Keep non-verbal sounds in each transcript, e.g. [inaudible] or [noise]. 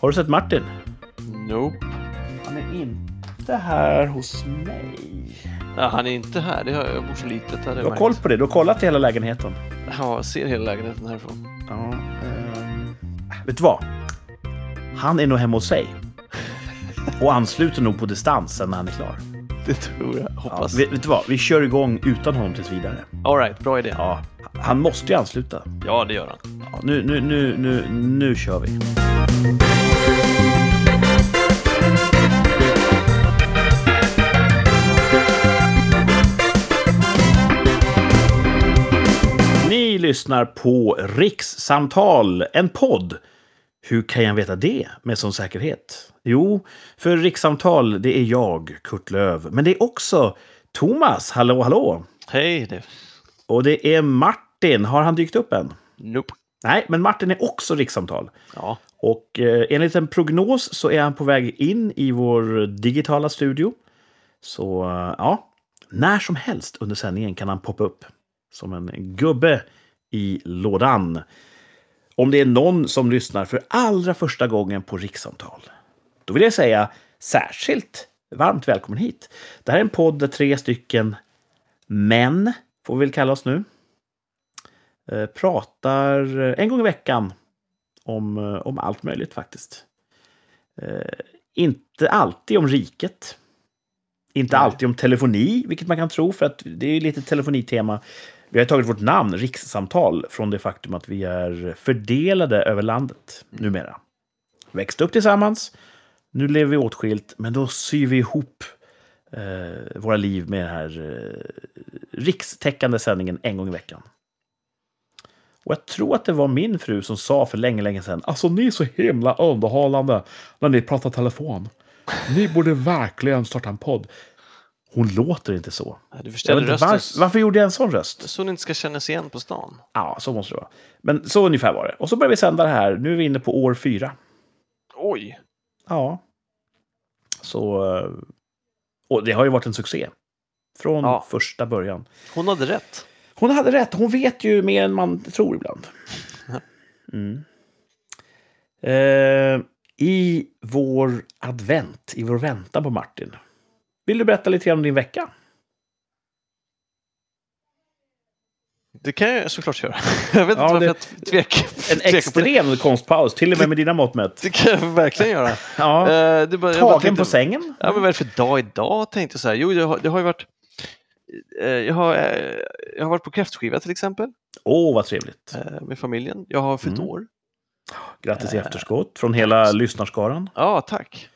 Har du sett Martin? Nope. Han är inte här hos mig. Ja, han är inte här. Det har jag bor så litet. Här Du har koll på det? Du har kollat hela lägenheten? Ja, jag ser hela lägenheten härifrån. Ja. ehm, vet du vad? Han är nog hemma hos sig. Och ansluter nog på distans sen när han är klar. Det tror jag. Ja, Hoppas. vet, vet du vad? Vi kör igång utan honom tills vidare. All right, bra idé. Ja, han måste ju ansluta. Ja, det gör han. Ja, nu, nu, nu, nu, nu kör vi. Lyssnar på Rikssamtal, en podd. Hur kan jag veta det med sån säkerhet? Jo, för Rikssamtal, det är jag, Kurt Löv. Men det är också Thomas, hallå hallå. Hej, det. Och det är Martin, har han dykt upp än? Nope. Nej, men Martin är också rikssamtal. Ja. Och eh, enligt en prognos så är han på väg in i vår digitala studio. Så eh, ja, när som helst under sändningen kan han poppa upp som en gubbe i lådan. Om det är någon som lyssnar för allra första gången på rikssamtal, då vill jag säga särskilt varmt välkommen hit. Det här är en podd där tre stycken män, får vi väl kalla oss nu, eh, pratar en gång i veckan om, eh, om allt möjligt faktiskt. Eh, inte alltid om riket. Inte alltid om telefoni, vilket man kan tro, för att det är lite telefonitema. Vi har tagit vårt namn, rikssamtal, från det faktum att vi är fördelade över landet numera. Växte upp tillsammans, nu lever vi åtskilt, men då syr vi ihop eh, våra liv med den här eh, rikstäckande sändningen en gång i veckan. Och jag tror att det var min fru som sa för länge, länge sedan. Alltså ni är så himla underhållande när ni pratar telefon. Ni borde verkligen starta en podd. Hon låter inte så. Du förställde rösten var, varför gjorde jag en sån röst? så ni inte ska kännas igen på stan. Ja, så måste det vara. Men så ungefär var det. Och så började vi sända det här. Nu är vi inne på år fyra. Oj! Ja. Så... eh, Och det har ju varit en succé. Från Ja. första början. Hon hade rätt. Hon hade rätt. Hon vet ju mer än man tror ibland. [laughs] Mm. Eh, I vår advent, i vår väntan på Martin. Vill du berätta lite om din vecka? Det kan jag såklart göra. [laughs] Jag vet inte Ja, varför det- jag tvekar. En det. extrem konstpaus, till och med med dina mått mätt. Det kan jag verkligen göra. [laughs] Ja. Eh, det bara, Tagen tänkte- på sängen? Ja, men vad är det för dag idag tänkte jag så här. Jo, det har, det har ju varit... eh, Jag har, eh, jag har varit på kräftskiva till exempel Åh, vad trevligt. med familjen. Jag har fyllt Mm. år. Grattis i efterskott från hela lyssnarskaran. Ja, tack.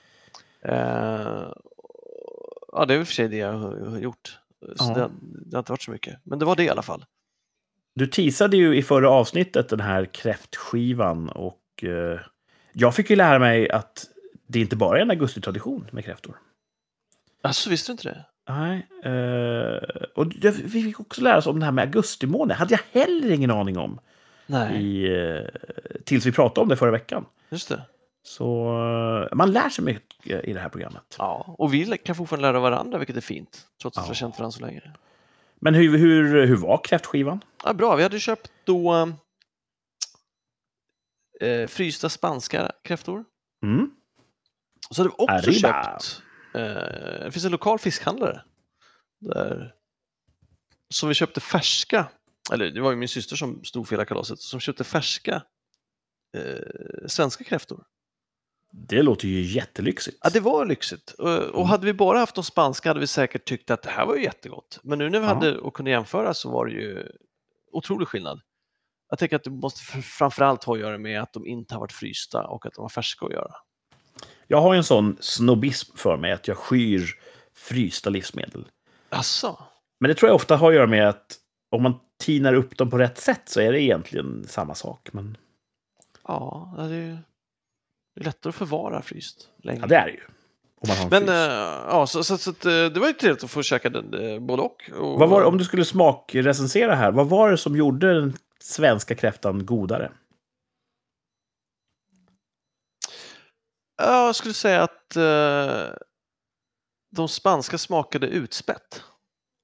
Ja, det är väl för sig det jag har gjort. Så Ja. det, det har inte varit så mycket. Men det var det i alla fall. Du teasade ju i förra avsnittet den här kräftskivan och eh, jag fick ju lära mig att det inte bara är en augustitradition med kräftor. Alltså, visste du inte det? Nej. Eh, och vi fick också lära oss om det här med augustimåne. hade jag heller ingen aning om. Nej, I, eh, tills vi pratade om det förra veckan. just det. Så eh, man lär sig mycket i det här programmet. Ja, och vi kan fortfarande lära varandra, vilket är fint. Trots att vi Ja. har känt varandra så länge. Men hur, hur, hur var kräftskivan? Ja, bra, vi hade köpt då eh, frysta spanska kräftor. Mm. Och så hade vi också Arriba. köpt, eh, det finns en lokal fiskhandlare där, som vi köpte färska, eller det var ju min syster som stod för hela kalaset, som köpte färska eh, svenska kräftor. Det låter ju jättelyxigt. Ja, det var lyxigt. Och, och Mm. hade vi bara haft de spanska hade vi säkert tyckt att det här var ju jättegott. Men nu när vi Ja. hade och kunde jämföra så var det ju otrolig skillnad. Jag tänker att det måste fr- framförallt ha att göra med att de inte har varit frysta och att de var färska att göra. Jag har en sån snobbism för mig att jag skyr frysta livsmedel. Asså? Men det tror jag ofta har att göra med att om man tinar upp dem på rätt sätt så är det egentligen samma sak. Men Ja, det är, ju- det är lättare att förvara fryst länge. ja, det är det ju. Men eh, ja, så, så, så att, eh, det var ju trevligt att få käka den, eh, både och. och vad var, om du skulle smakrecensera här, vad var det som gjorde den svenska kräftan godare? Ja, Jag skulle säga att eh, de spanska smakade utspätt.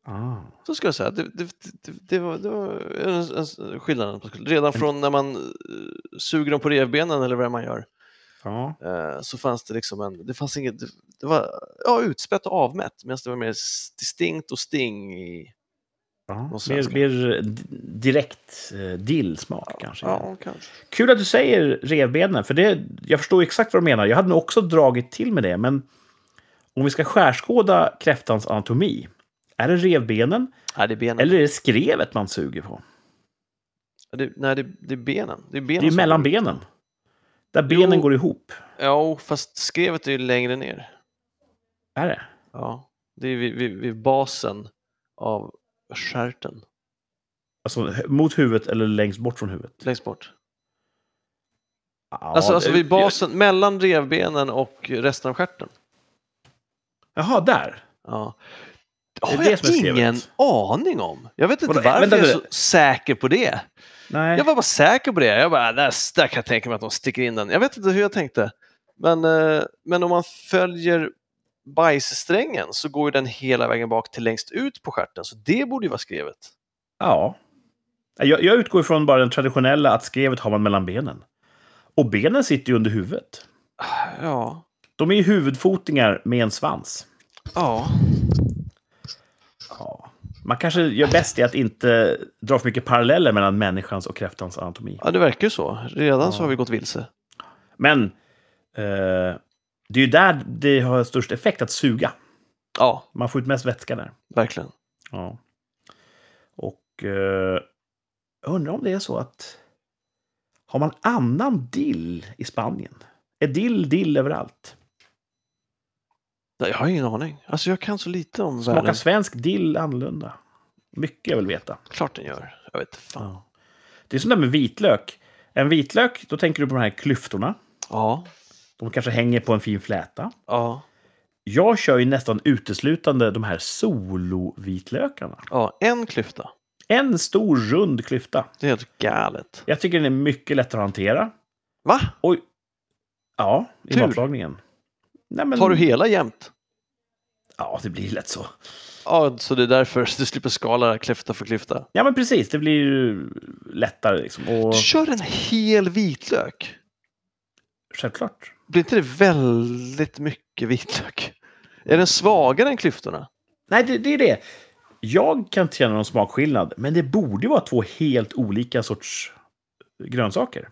Ah. Så ska jag säga. Det, det, det, det var, det var en, en skillnad. Redan från när man suger dem på revbenen eller vad man gör. Ja. eh, så fanns det liksom en, det fanns inget, det, var ja, utspätt och avmätt medan det var mer distinkt och sting i, ja. Mer, mer direkt eh, dillsmak kanske. ja kanske. Kul att du säger revbenen, för det, jag förstår exakt vad du menar. Jag hade nog också dragit till med det, men om vi ska skärskåda kräftans anatomi, är det revbenen Nej, det är benen. eller är det skrevet man suger på? Det, nej, det, det är benen. Det är, benen Det är mellan benen. Där benen Jo. går ihop. Ja, fast skrevet är ju längre ner. Är det? Ja, det är vid, vid, vid basen av stjärten, Alltså mot huvudet eller längst bort från huvudet? längst bort. Ja, alltså, alltså det- vid basen, mellan revbenen och resten av stjärten. Jaha, där. Ja. Det har det jag är skrevet. ingen aning om. Jag vet inte Vadå, varför jag är så säker på det. Nej. Jag var bara säker på det. Jag bara, där, där kan jag tänka mig att de sticker in den. Jag vet inte hur jag tänkte. Men, eh, men om man följer bajssträngen så går ju den hela vägen bak till längst ut på stjärten. Så det borde ju vara skrevet. Ja. Jag, jag utgår ifrån bara den traditionella att skrevet har man mellan benen. Och benen sitter ju under huvudet. Ja. De är ju huvudfotingar med en svans. Ja. Man kanske gör bäst i att inte dra för mycket paralleller mellan människans och kräftans anatomi. ja, det verkar ju så. Redan så Ja. har vi gått vilse. Men eh, det är ju där det har störst effekt att suga. Ja, Man får ut mest vätska där. verkligen. Ja. Och eh, jag undrar om det är så att har man annan dill i Spanien? Är dill dill överallt? Jag har ingen aning. Alltså jag kan så lite om Smakar världen. svensk dill annorlunda? Mycket jag vill veta. Klart den gör. Jag vet fan. Ja. Det är som det med vitlök. En vitlök, då tänker du på de här klyftorna. Ja. De kanske hänger på en fin fläta. Ja. Jag kör ju nästan uteslutande de här solo-vitlökarna. Ja, en klyfta. En stor rund klyfta. Det är helt galet. Jag tycker den är mycket lättare att hantera. Va? Oj. Ja, i Tur. matlagningen. Nej, men, Tar du hela jämt? Ja, det blir lätt så. Ja, så det är därför [laughs] du slipper skala klyfta för klyfta. Ja, men precis. Det blir ju lättare liksom. Och Du kör en hel vitlök. självklart. Blir inte det väldigt mycket vitlök? Är den svagare än klyftorna? Nej, det, det är det. Jag kan inte känna någon smakskillnad, men det borde vara två helt olika sorts grönsaker.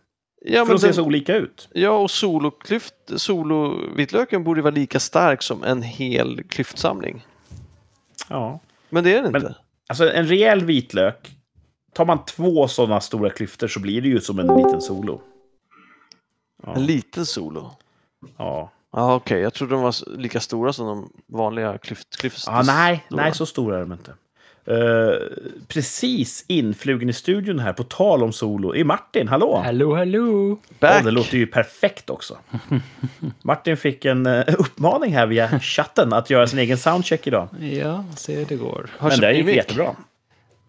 Ja, för men de ser så olika ut. ja och soloklyft, solovitlöken borde vara lika stark som en hel klyftsamling. Ja. Men det är den Men- inte. Alltså en rejäl vitlök, tar man två sådana stora klyftor så blir det ju som en liten solo. Ja. En liten solo. ja. Ja, okej. Jag trodde de var lika stora som de vanliga klyft, klyft, ja nej, stora. nej, så stora är de inte. Eh, precis influgen i studion här, på tal om solo, är Martin. Hallå! Hallå, hallå! Ja, Back. det låter ju perfekt också. [laughs] Martin fick en eh, uppmaning här via chatten att göra sin egen soundcheck idag. Ja, se hur det går. Har Men köpt det ny gick mick? jättebra.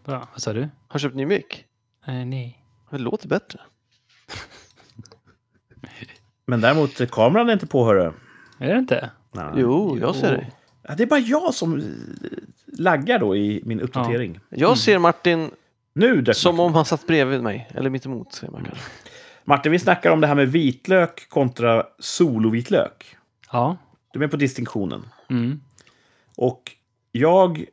Bra, vad sa du? Har köpt ny mick? Eh, nej. Det låter bättre. [laughs] Men däremot, eh, kameran är inte på, hörru. Är det inte? Nej. Jo, jag ser dig. Ja, det är bara jag som eh, laggar då i min uppdatering. Jag ser Martin Nu som Martin. om han satt bredvid mig. Eller mitt emot, säger man kanske. Martin, vi snackar om det här med vitlök kontra solovitlök. Ja. Du är med på distinktionen. Mm. Och jag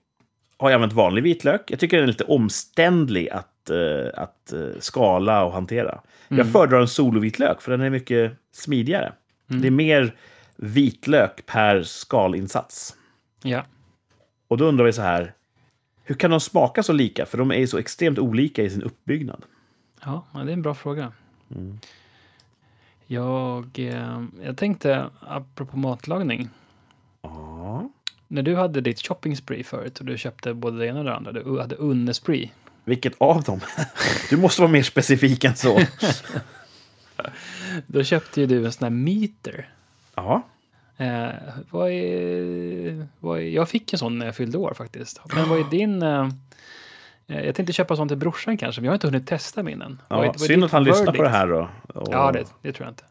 har använt vanlig vitlök. Jag tycker den är lite omständlig att, eh, att eh, skala och hantera. Jag Mm. föredrar en solovitlök för den är mycket smidigare. Mm. Det är mer vitlök per skalinsats. Ja. Och då undrar vi så här, hur kan de smaka så lika? För de är ju så extremt olika i sin uppbyggnad. Ja, det är en bra fråga. Mm. Jag, eh, jag tänkte, apropå matlagning. Ja. När du hade ditt shopping spree förut och du köpte både det ena och det andra. Du hade unnespree. Vilket av dem? [laughs] Du måste vara mer specifik än så. [laughs] Då köpte ju du en sån här meter. Ja. Eh, vad är, vad är, jag fick en sån när jag fyllde år faktiskt. Men vad är din... Eh, eh, jag tänkte köpa sån till brorsan kanske, men jag har inte hunnit testa min än. Vad är- ja vad är synd ditt att han lyssnar på verdict? det här då. Och Ja, det, det tror jag inte.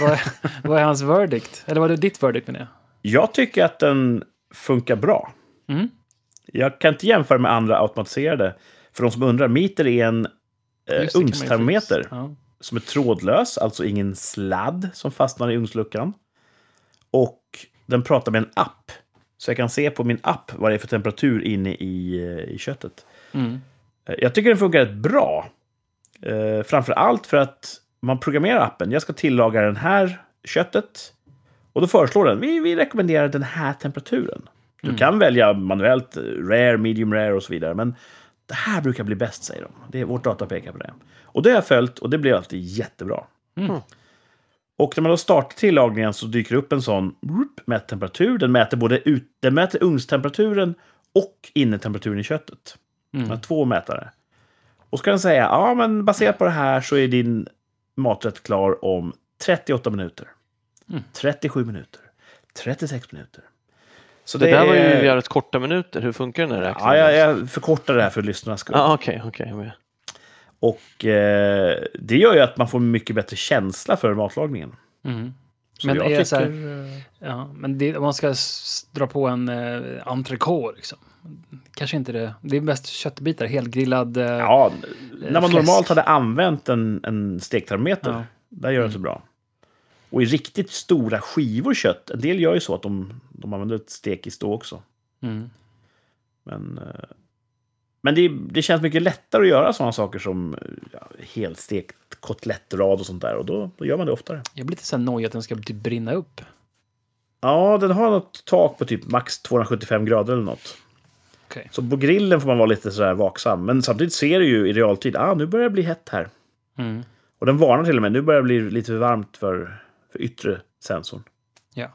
vad, är, vad är hans verdict? Eller vad är ditt verdict menar jag? Jag tycker att den funkar bra. Mm. Jag kan inte jämföra med andra automatiserade. För de som undrar, meter är en eh, ugnstermometer. Ja. som är trådlös, alltså ingen sladd som fastnar i ugnsluckan. Och den pratar med en app. Så jag kan se på min app vad det är för temperatur inne i, eh, i köttet. Mm. Eh, Jag tycker den funkar rätt bra. Eh, framför allt för att man programmerar appen. Jag ska tillaga den här köttet. Och då föreslår den, vi, vi rekommenderar den här temperaturen. Du Mm. kan välja manuellt, eh, rare, medium rare och så vidare. Men det här brukar bli bäst, säger de. Det är, vårt data pekar på det. Och det har jag följt och det blev alltid jättebra. Mm. Och när man då startar tillagningen så dyker det upp en sån mättemperatur. Den mäter både ut, den mäter ugnstemperaturen och innetemperaturen i köttet. Den har Mm. två mätare. Och så kan den säga, ja men baserat på det här så är din maträtt klar om 38 minuter. Mm. 37 minuter. 36 minuter. Så Det, där var ju jävligt korta minuter. Hur funkar den här Ja, räkningen? jag, jag förkortar det här för lyssnarnas skull. Ja, okej, okej. Och eh, det gör ju att man får mycket bättre känsla för matlagningen. Mm. Men jag är tycker, så här- eh, Ja, men det, om man ska dra på en eh, entrecote liksom. Kanske inte det. Det är mest köttbitar, helgrillad. Eh, Ja, när man fläsk. normalt hade använt en, en stektermometer, Ja. där gör det så bra. Och i riktigt stora skivor kött, en del gör ju så att de, de använder ett stek i stå också. Mm. Men, eh, men det, det känns mycket lättare att göra sådana saker som ja, helstekt kotlettrad och sånt där. Och då, då gör man det oftare. Jag blir lite så nojig att den ska typ brinna upp. Ja, den har något tak på typ max 275 grader eller något. Okej. Så på grillen får man vara lite sådär vaksam. Men samtidigt ser du ju i realtid, ah, nu börjar det bli hett här. Mm. Och den varnar till och med, nu börjar det bli lite för varmt för, för yttre sensorn. Ja.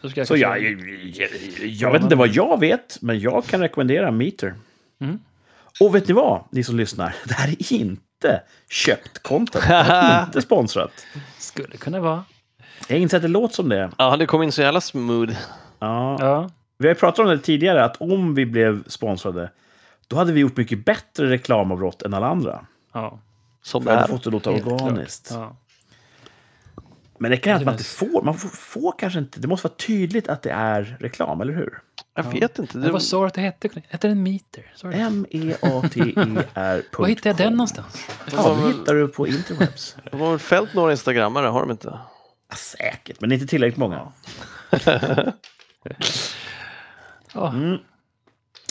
Då ska jag Så jag, jag, jag, vet inte vad jag vet, men jag kan rekommendera Meter. Mm. Och vet ni vad, ni som lyssnar? [laughs] Det här är inte köpt content. Det är inte [laughs] sponsrat. Skulle kunna vara. Jag inser att det låter som det. Ja, det kom in så jävla smooth. Ja. Ja. Vi har ju pratat om det tidigare, att om vi blev sponsrade, då hade vi gjort mycket bättre reklamavbrott än alla andra. Ja. Som att hade fått det låta organiskt. klart. Ja. Men det kan ju att Det man inte får. Man får, får kanske inte. Det måste vara tydligt att det är reklam, eller hur? Jag vet inte. Det, vad sa du att det hette? Hette den Meter? Det? M-E-A-T-E-R. [laughs] Var hittade jag den någonstans? Ja, det hittar du på interwebs. [laughs] de har väl fällt några instagrammare, har de inte? Ja, säkert, men inte tillräckligt många. [laughs] Ja. Mm. Uh,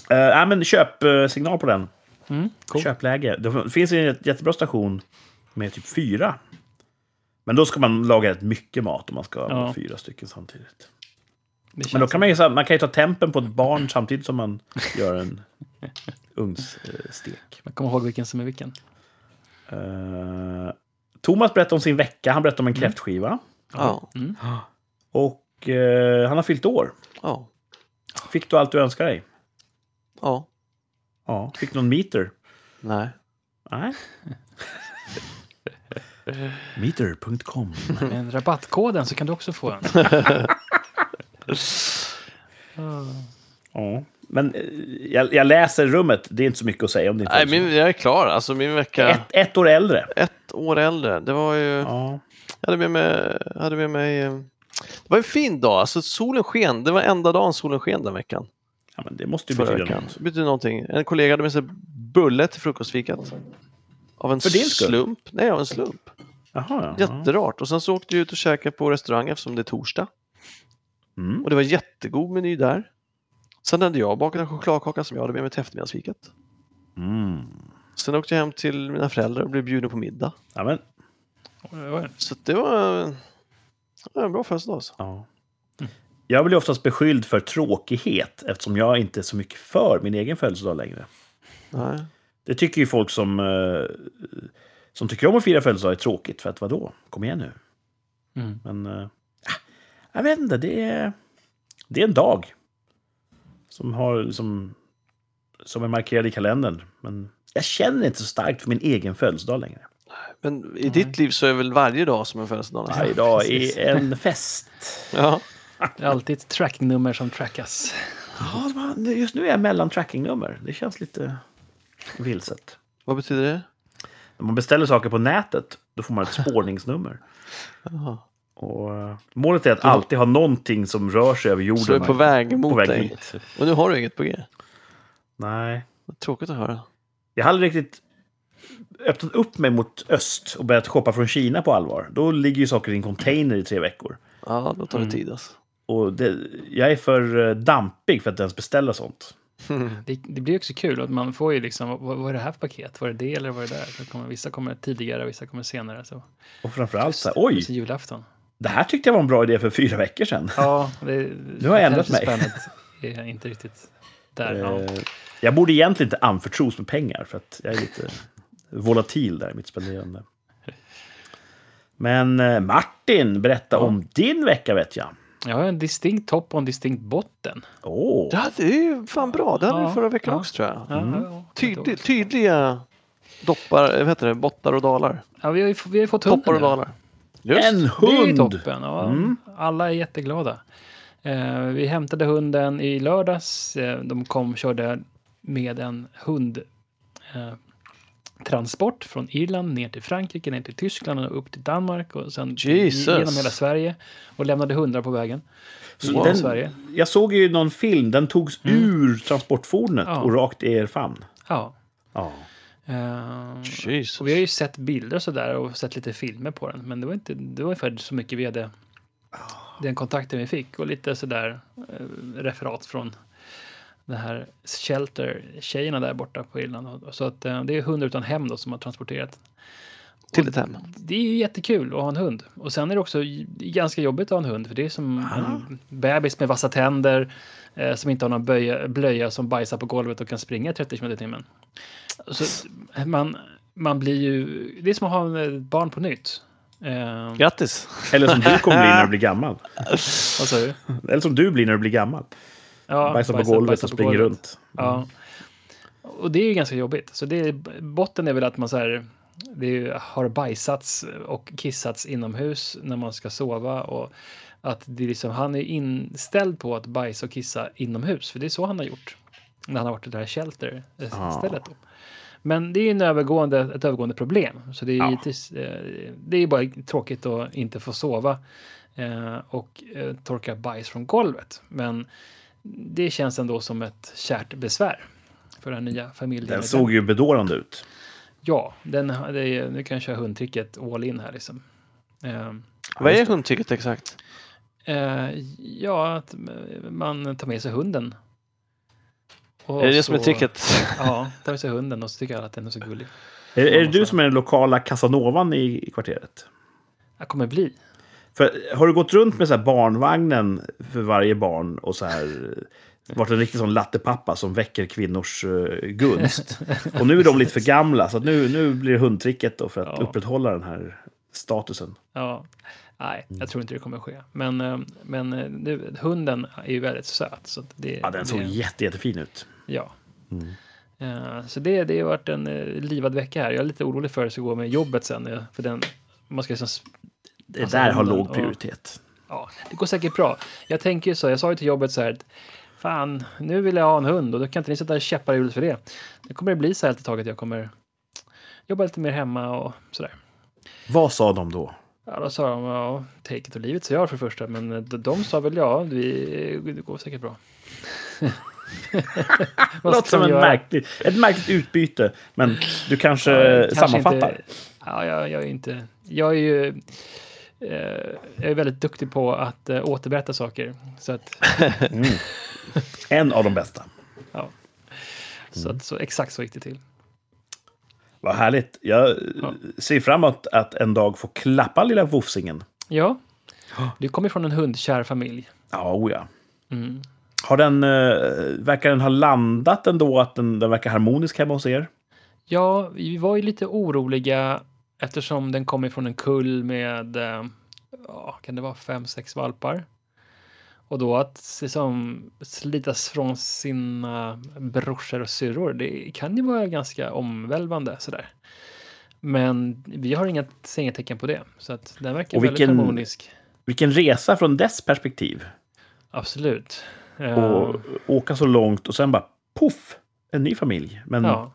nej, men köpsignal på den. Mm, cool. Köpläge. Det finns en jät- jättebra station med typ fyra. Men då ska man laga rätt mycket mat om man ska Ja. ha fyra stycken samtidigt. Men då kan man ju, man kan ju ta tempen på ett barn samtidigt som man gör en [laughs] ugnsstek. Man kommer ihåg vilken som är vilken. Uh, Thomas berättade om sin vecka. Han berättade om en kräftskiva. Ja. Mm. Och eh, han har fyllt år. Ja. Fick du allt du önskar dig? Ja. Ja. Fick du någon meter? Nej. Nej. [laughs] Meter.com. Med rabattkoden så kan du också få en. [laughs] Ja. Men eh, jag, jag läser rummet. Det är inte så mycket att säga om din Nej, min, jag är klar. Alltså min vecka... ett, ett år äldre. Ett år äldre. Det var ju... Ja. Jag hade med mig... Hade med mig eh, det var en fin dag. Alltså solen sken. Det var enda dagen solen sken den veckan. ja, men det måste ju Förra betyda något. Det betyder någonting. En kollega hade med sig bulle till frukostfikat. Av en För din skull? slump. Nej, av en slump. Jaha, ja. Jätterart. Och sen så åkte vi ut och käkade på restaurang eftersom det är torsdag. Mm. Och det var jättegod meny där. Sen hade jag bakat en chokladkaka som jag hade med mig till eftermiddagsfikat. Mm. Sen åkte jag hem till mina föräldrar och blev bjuden på middag. Ja, men, Så det var det var en bra födelsedag. Alltså. ja. Jag blir oftast beskylld för tråkighet eftersom jag inte är så mycket för min egen födelsedag längre. Nej. Det tycker ju folk som, eh, som tycker om att fira födelsedag är tråkigt. För att vadå? Kom igen nu. Mm. Men eh, jag vet inte, det är, det är en dag. Som, har, som, som är markerad i kalendern. Men jag känner inte så starkt för min egen födelsedag längre. Men i ditt liv så är väl varje dag som en födelsedag? Varje dag är en fest. [laughs] Ja. Det är alltid ett trackingnummer som trackas. Ja, just nu är jag mellan trackingnummer. Det känns lite vilset. Vad betyder det? När man beställer saker på nätet, då får man ett [laughs] spårningsnummer. Och eh, målet är att alltid ha någonting som rör sig över jorden. Så du är på väg mot på väg dig? hit. Och nu har du inget på G? Nej. Tråkigt att höra. Jag har aldrig riktigt öppnat upp mig mot öst och börjat shoppa från Kina på allvar, då ligger ju saker i en container i tre veckor. Ja, då tar det Mm. tid alltså. Och det, jag är för eh, dampig för att ens beställa sånt. Det, det blir också kul att man får ju liksom, vad, vad är det här för paket? Var det det eller var det där? Så kommer, vissa kommer tidigare, vissa kommer senare. Så. Och framförallt så här, oj, just julafton. det här tyckte jag var en bra idé för fyra veckor sedan. Ja, det, [laughs] Nu har jag ändrat mig. Spännande är inte riktigt där. Ja. Eh, Jag borde egentligen inte anförtros med pengar för att jag är lite volatil där i mitt spenderande. Men eh, Martin, berätta Ja. om din vecka vet jag. Jag har en distinkt topp och en distinkt botten. Åh, Ja, det är ju fan bra. Det hade Ja, vi förra veckan ja. också tror jag. Ja, Mm. ja. Tydlig, tydliga doppar, vad heter det, bottar och dalar. Ja, vi har ju vi har ju fått hunden Toppar och dalar. Just. en Det är ju hund! toppen. Ja. Mm. Alla är jätteglada. Eh, vi hämtade hunden i lördags. Eh, de kom och körde med en hund eh, transport från Irland ner till Frankrike, ner till Tyskland och upp till Danmark och sen Jesus. genom hela Sverige och lämnade hundar på vägen. Så den, Sverige. jag såg ju någon film, den togs ur transportfordonet Ja. och rakt i er famn. Ja. Ja. Eh, Jesus. och vi har ju sett bilder och sådär och sett lite filmer på den. Men det var inte det var ungefär så mycket vi hade den kontakten vi fick och lite sådär eh, referat från det här Shelter-tjejerna där borta på Irland. Så att eh, det är hundar utan hem då som har transporterat. Till ett hem. Det är ju jättekul att ha en hund. Och sen är det också ganska jobbigt att ha en hund. För det är som en bebis med vassa tänder. Eh, som inte har någon böja, blöja som bajsar på golvet och kan springa 30 km i timmen. Så man, man blir ju... Det är som att ha ett barn på nytt. Eh, Grattis! Eller som du kommer bli när du blir gammal. Vad sa du? Eller som du blir när du blir gammal. Ja, Bajsar på golvet och springer golvet. runt. Ja. Och det är ju ganska jobbigt. Så det är, botten är väl att man så här, det är, har bajsats och kissats inomhus när man ska sova. Och att det liksom, han är inställd på att bajsa och kissa inomhus. För det är så han har gjort. När han har varit i det här shelter-stället. Då. Men det är en övergående, ett övergående problem. Så det är, Ja. givetvis, eh, det är bara tråkigt att inte få sova eh, och eh, torka bajs från golvet. Men det känns ändå som ett kärt besvär för den nya familjen. Den såg ju bedårande ut. Ja, den, det är, nu kan jag köra hundtricket all in här liksom. Eh, Vad är hundtricket exakt? eh, ja, att man tar med sig hunden. Och är det det som är så- tricket? [laughs] Ja, [laughs] tar med sig hunden och så tycker alla att den är så gullig. Är, är det du som är den lokala Casanovan i, i kvarteret? Jag kommer bli. För, har du gått runt med så barnvagnen för varje barn och så här varit en riktig sån lattepappa som väcker kvinnors eh, gunst? [laughs] Och nu är de lite för gamla, så att nu, nu blir det hundtricket då för att Ja. upprätthålla den här statusen. Ja. Nej, jag tror inte det kommer ske. Men, eh, men eh, det, hunden är ju väldigt söt. Så det, Ja, den såg det, jätte, jättefin ut. Ja. Mm. Eh, så det, det har varit en eh, livad vecka här. Jag är lite orolig för hur det ska gå med jobbet sen. eh, För den, man ska liksom, Det Alltså, där har låg och- prioritet. ja, det går säkert bra. Jag tänker så, jag sa ju till jobbet så här, att, fan, nu vill jag ha en hund och då kan inte ni sätta käppar i hjulet för det. Det kommer det bli så här ett tag att jag kommer jobba lite mer hemma och sådär. Vad sa de då? Ja, då sa de, ja, take it or leave it, så jag för det första. Men eh, de, sa väl, ja, vi, det går säkert bra. [laughs] Låter som en göra? märkligt, ett märkligt utbyte, men du kanske, Ja, kanske sammanfattar. Inte, ja, jag, jag är inte... Jag är ju... Eh, jag är väldigt duktig på att eh, återberätta saker. Så att, [laughs] Mm. En av de bästa. ja. Så, att, så exakt så gick det till. Vad härligt. Jag Ja. ser fram emot att en dag få klappa lilla vofsingen. Ja, du kommer från en hundkär familj. Ja, oh ja. Mm. Har den, eh, verkar den ha landat ändå? Att den, den verkar harmonisk hemma hos er? Ja, vi var ju lite oroliga eftersom den kommer från en kull med, eh, ja, kan det vara fem, sex valpar? Och då att liksom slitas från sina brorsor och syrror, det kan ju vara ganska omvälvande sådär. Men vi har inga, ser inga tecken på det, så att den verkar Och väldigt vilken- harmonisk. Vilken resa från dess perspektiv. Absolut. Och åka så långt och sen bara poff, en ny familj. Men, ja.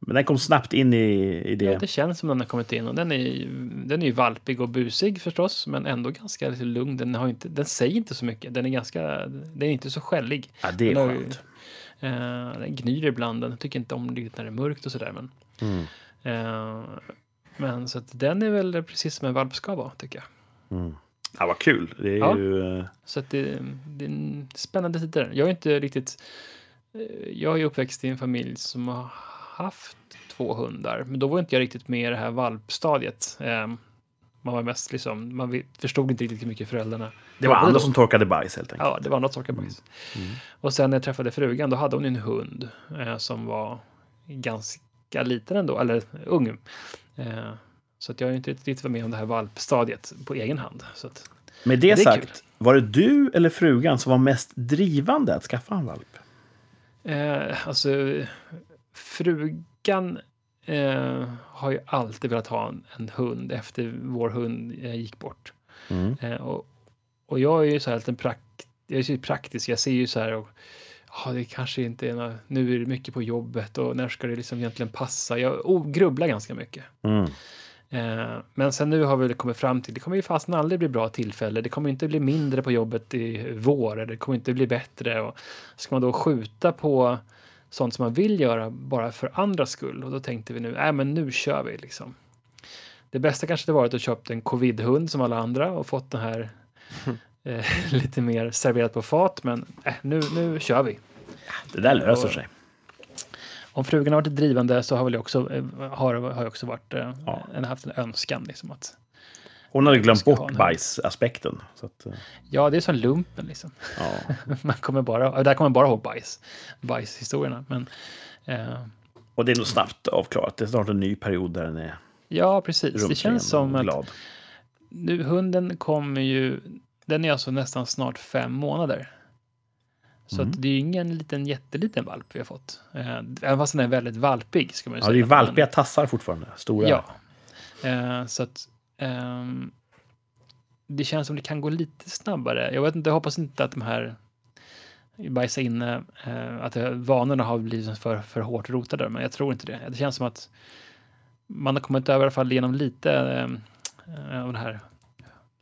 Men den kom snabbt in i, i det. Ja, det känns som den har kommit in och den är, den är ju valpig och busig förstås, men ändå ganska lite lugn. Den, har inte, den säger inte så mycket. Den är ganska, den är inte så skällig. Ja, det är Den har skönt. Eh, den gnyr ibland. Den tycker inte om det när det är mörkt och sådär. Men, Mm. Eh, men så att den är väl precis som en valp ska vara, tycker jag. Mm. Ja, vad kul. Det är Ja. ju... eh, Så att det, det är spännande tider. Jag är inte riktigt... eh, Jag är uppväxt i en familj som har haft två hundar, men då var inte jag riktigt med i det här valpstadiet. Eh, Man var mest liksom, man förstod inte riktigt hur mycket föräldrarna Det var andra som torkade bajs helt enkelt. Ja, det var andra torkar bajs. Mm. Och sen när jag träffade frugan, då hade hon en hund eh, som var ganska liten ändå, eller ung. Eh, så att jag har inte riktigt varit med om det här valpstadiet på egen hand. Så att, Med det, Det sagt, kul. var det du eller frugan som var mest drivande att skaffa en valp? eh, alltså, frugan eh, har ju alltid velat ha en, en hund efter vår hund eh, gick bort. Mm. Eh, och, och jag är ju så här lite prakt, jag är så praktisk. Jag ser ju så här och ja, det kanske inte är nå nu är det mycket på jobbet och när ska det liksom egentligen passa? Jag oh, grubblar ganska mycket. Mm. Eh, men sen nu har vi kommit fram till, det kommer ju fasen aldrig bli bra tillfälle. Det kommer inte bli mindre på jobbet i vår, eller det kommer inte bli bättre. Och ska man då skjuta på sånt som man vill göra bara för andras skull? Och då tänkte vi nu, nej men nu kör vi liksom. Det bästa kanske hade varit att köpt en covid-hund som alla andra och fått den här [laughs] eh, [laughs] lite mer serverat på fat. Men äh, nu, nu kör vi. Det där löser Och- sig. Om frugan har varit drivande så har väl jag också, eh, har, har jag också varit, eh, Ja. en, haft en önskan liksom att Hon hade glömt bort en- bajsaspekten. Att, eh, Ja, det är som lumpen liksom. ja. [laughs] Man kommer bara, där kommer man bara ihåg bajs. Bajshistorierna. Men eh, Och det är nog snabbt avklarat. Det är snart en ny period där den är ja, precis. Det känns som och att glad. nu, hunden kommer ju, den är alltså nästan snart fem månader. Så Mm. det är ju ingen liten jätteliten valp vi har fått. Eh, även fast den är väldigt valpig ska man ju Ja, säga. det är Men- valpiga tassar fortfarande. Stora. Ja. Eh, så att Um, det känns som det kan gå lite snabbare. Jag vet inte, jag hoppas inte att de här bajsa inne, eh, att vanorna har blivit för, för hårt rotade, men jag tror inte det. Det känns som att man har kommit över i alla fall genom lite ehm, eh, av det här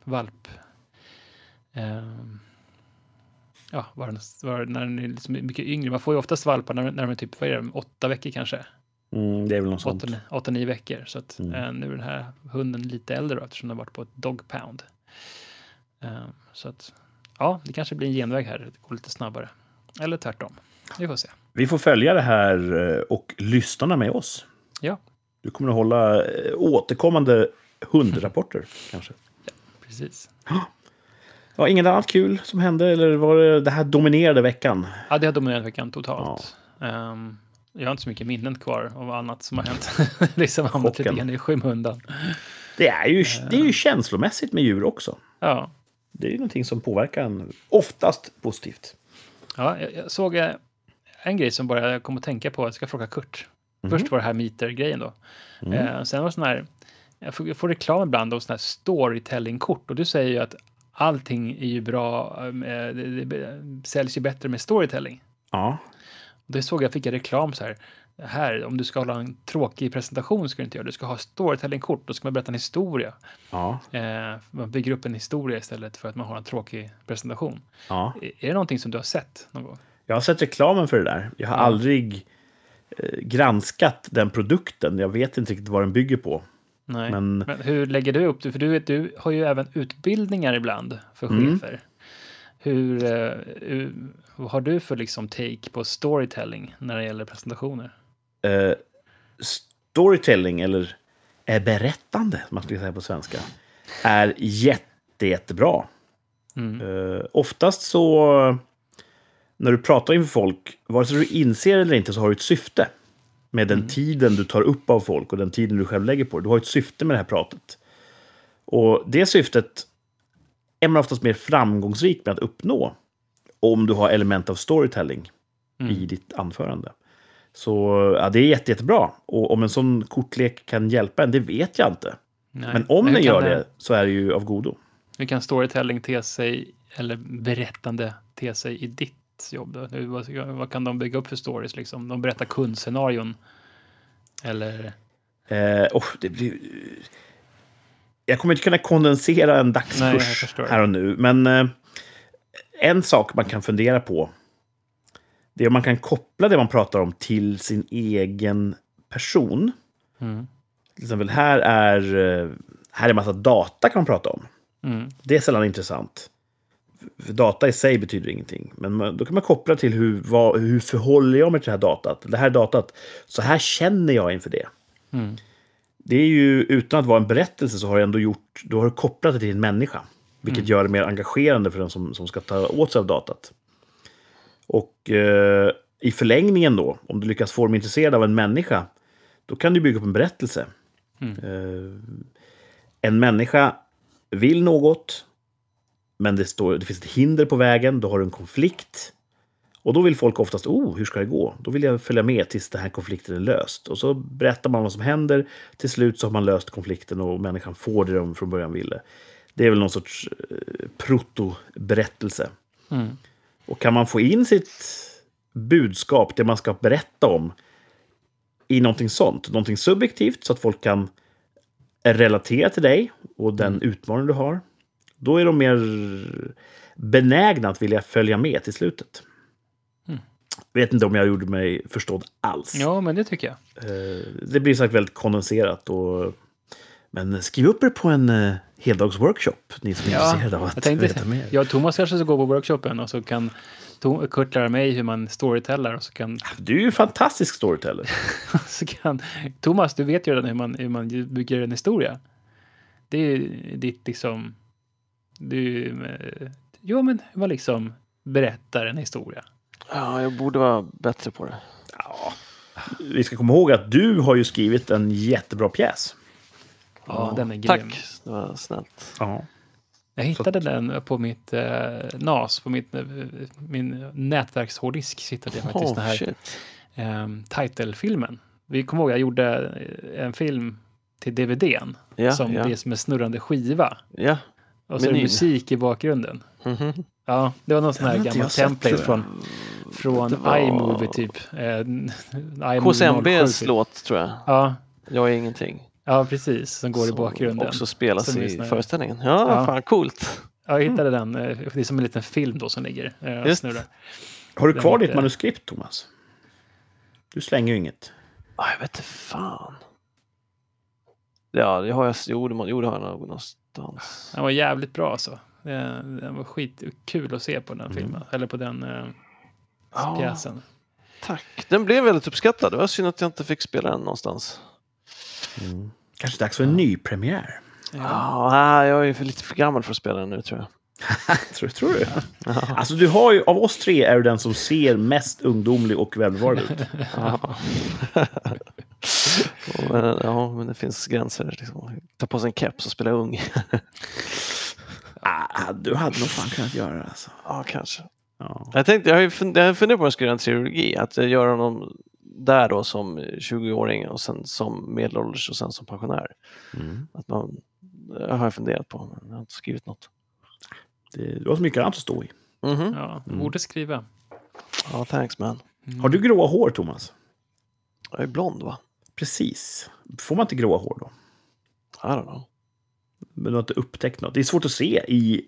valp... ehm, ja, var, var, när den liksom är liksom mycket yngre. Man får ju oftast valpar när, när de är typ, vad är det, åtta veckor kanske. Mm, det är väl något sånt. 8-9 veckor. Så att, Mm. eh, nu är den här hunden lite äldre då, eftersom den har varit på ett dog pound. Eh, så att ja, det kanske blir en genväg här. Det går lite snabbare. Eller tvärtom. Vi får se. Vi får följa det här eh, och lyssnarna med oss. Ja. Du kommer att hålla eh, återkommande hundrapporter [laughs] kanske. Precis. [gasps] Ja, inget annat kul som hände? Eller var det det här dominerade veckan? Ja, det har dominerat veckan totalt. Ehm, jag har inte så mycket minnen kvar av annat som har hänt. liksom hamnat lite grann i skymundan. Det är, ju, det är ju känslomässigt med djur också. Ja, Det är ju någonting som påverkar en oftast positivt. ja jag, jag såg eh, en grej som bara jag kom att tänka på. Jag ska fråga Kurt. Mhm. Först var det här meter-grejen då. Mm. Eh, sen var det sån här, jag får, jag får reklam ibland av sån här storytelling-kort och du säger ju att allting är ju bra, eh, det, det säljs ju bättre med storytelling. Ja, det såg jag, fick jag reklam så här, här, om du ska hålla en tråkig presentation ska du inte göra, du ska ha storytelling-kort, då ska man berätta en historia. ja, Eh, man bygger upp en historia istället för att man har en tråkig presentation. ja. Är är det någonting som du har sett någon gång? Jag har sett reklamen för det där. Jag har Ja. aldrig eh, granskat den produkten. Jag vet inte riktigt vad den bygger på. Nej. Men Men hur lägger du upp det? För du, vet, du har ju även utbildningar ibland för Mm. Hur, eh, hur, vad har du för liksom take på storytelling när det gäller presentationer? eh, storytelling, eller eh, berättande, man skulle säga på svenska, är jätte, jättebra. Mm. Eh, oftast så, när du pratar inför folk, vare sig du inser eller inte, så har du ett syfte med den tiden du tar upp av folk och den tiden du själv lägger på det. Du har ett syfte med det här pratet. Och det syftet är man oftast mer framgångsrik med att uppnå om du har element av storytelling Mm. i ditt anförande. Så ja, det är jätte, jättebra. Och om en sån kortlek kan hjälpa en, det vet jag inte. Nej. Men om hur den gör det så är det ju av godo. Hur kan storytelling te sig, eller berättande te sig i ditt jobb? Hur, vad, vad kan de bygga upp för stories? Liksom? De berättar kundscenarion. Eller? Eh, oh, det blir... Jag kommer inte kunna kondensera en Nej, dagskurs förstår. här och nu, men eh, en sak man kan fundera på det är om man kan koppla det man pratar om till sin egen person Mm. Till exempel här är, eh, här är massa data kan man prata om. Mm. Det är sällan intressant. För data i sig betyder ingenting. Men då kan man koppla till hur, vad, hur förhåller jag mig till det här datat. Det här datat, så här känner jag inför det. Mm. Det är ju, utan att vara en berättelse så har du ändå gjort, du har kopplat det till en människa. Vilket gör det mer engagerande för den som, som ska ta åt sig av datat. Och eh, i förlängningen då, om du lyckas få dem intresserade av en människa, då kan du bygga upp en berättelse. Eh, en människa vill något, men det, står, det finns ett hinder på vägen, då har du en konflikt. Och då vill folk oftast, oh, hur ska det gå? Då vill jag följa med tills den här konflikten är löst. Och så berättar man vad som händer. Till slut så har man löst konflikten och människan får det de från början ville. Det är väl någon sorts eh, proto-berättelse. Mm. Och kan man få in sitt budskap, det man ska berätta om, i någonting sånt, någonting subjektivt, så att folk kan relatera till dig och den utmaning du har, då är de mer benägna att vilja följa med till slutet. Vet inte om jag gjorde mig förstådd alls. Ja, men det tycker jag. Eh, Det blir sagt väldigt kondenserat. Och... Men skriv upp er på en uh, heldagsworkshop, ni som är Ja, intresserade av att Jag tänkte, veta mer. jag och Thomas kanske ska gå på workshopen och så kan Kurt lära mig hur man storytellar och så kan, Du är ju en fantastisk storyteller. [laughs] så kan Thomas, du vet ju redan hur man, hur man bygger en historia. Det är ju ditt liksom, du, eh, jo men hur man liksom berättar en historia. Ja, jag borde vara bättre på det. Ja. Vi ska komma ihåg att du har ju skrivit en jättebra pjäs. Ja, den är grym. Tack, det var snällt. Ja. Jag hittade den på mitt eh, NAS, på mitt, eh, min nätverkshårddisk hittade jag faktiskt Oh, den här shit. eh, title-filmen. Vi kommer ihåg, jag gjorde eh, en film till DVDn Ja, som ja. det är som en snurrande skiva. Ja. Och så är det musik i bakgrunden. Mhm. Ja, det var någon sån här gammal sett, template jag. från, från var- iMovie typ. Eh, [laughs] iMovie 07, KCMBs typ. låt, tror jag. Ja, Jag är ingenting. ja, precis. Som går i Som bakgrunden. också spelas Som i föreställningen. Ja, Ja. fan coolt. Ja, jag hittade den. eh, Det är som en liten film då som ligger eh, Just. snurrar. Har du Den kvar ditt manuskript, Thomas? Du slänger ju inget. Ah, jag vet inte fan. Ja, det har jag. Jo, det, må- jo, det har jag någonstans. Den var jävligt bra alltså. Det- Den var skitkul att se på den Mm. filmen. Eller på den eh, Ja. pjäsen. Tack. Den blev väldigt uppskattad. Det var synd att jag inte fick spela den någonstans. Mm. Kanske dags för en ny premiär. Ja. Ja, nej, jag är lite för gammal för att spela den nu tror jag. [laughs] tror, tror du? Alltså, du har ju, av oss tre är du den som ser mest ungdomlig och välbevarad ut. [laughs] [laughs] Ja. men, ja, men det finns gränser. Liksom. Ta på sig en keps och spela ung. Ah, du hade nog fan kunnat göra det. Alltså. ja, kanske. Ja. Jag tänkte, jag har ju jag funderat på att göra en trilogi. Att jag gör honom där då som 20-åring och sen som medelålders och sen som pensionär. Mm. Att man, det har jag funderat på, men jag har inte skrivit något. Det, du har så mycket annat att stå i. Mhm. Ja, Mm. borde skriva. Ja, thanks man. Mm. Har du gråa hår, Thomas? Jag är blond va? Precis. Får man inte gråa hår då? I don't know. Men du har inte upptäckt något. Det är svårt att se i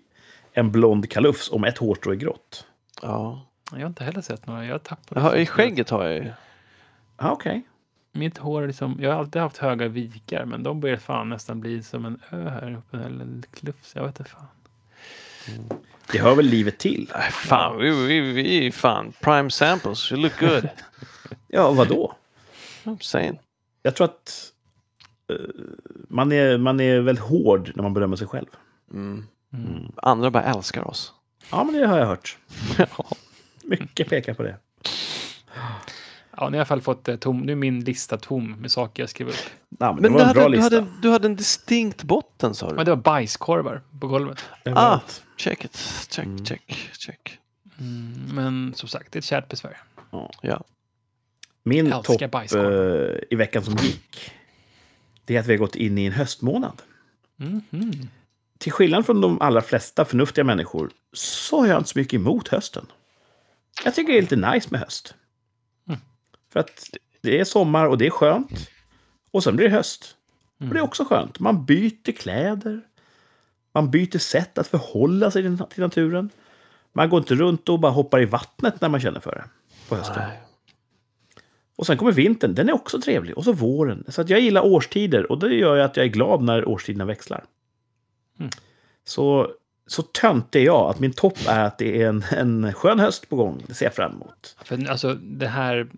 en blond kalufs om ett hårstrå är grått. Ja. Jag har inte heller sett några. Jag har tappat. Har, I skägget har jag ju. Ah, Okej. Mitt hår är liksom, jag har alltid haft höga vikar men de börjar fan nästan bli som en ö här uppe. Eller en klufs, jag vet inte fan. Det hör väl livet till? Fan, vi, vi, vi är fan prime samples. You look good. [laughs] Ja, vad då? I'm saying. Jag tror att man, är, man är väldigt hård när man berömmer sig själv. Mm. Mm. Andra bara älskar oss. Ja, men det har jag hört. Ja. Mycket pekar på det. Ja, ni har i alla fall fått eh, tom. Nu är min lista tom med saker jag skrev upp. Ja, men, Men det du var en bra hade, du, lista. hade, du hade en distinkt botten sa Men du? det var bajskorvar på golvet. Ah, check it. Check, Mm. check, check. Mm, men som sagt, det är ett kärt besvär. Ja. Min Älskar topp eh, i veckan som gick, det är att vi har gått in i en höstmånad. Mm, mm. Till skillnad från de allra flesta förnuftiga människor så har jag inte så mycket emot hösten. Jag tycker det är lite nice med höst. Mm. För att det är sommar och det är skönt. Och sen blir det höst. Och det är Mm. också skönt. Man byter kläder. Man byter sätt att förhålla sig till till naturen. Man går inte runt och bara hoppar i vattnet när man känner för det på hösten. Nej. Och sen kommer vintern, den är också trevlig. Och så våren. Så att jag gillar årstider och det gör ju att jag är glad när årstiderna växlar. Mm. Så, så tönt är jag att min topp är att det är en, en skön höst på gång. Det ser jag fram emot. För alltså det här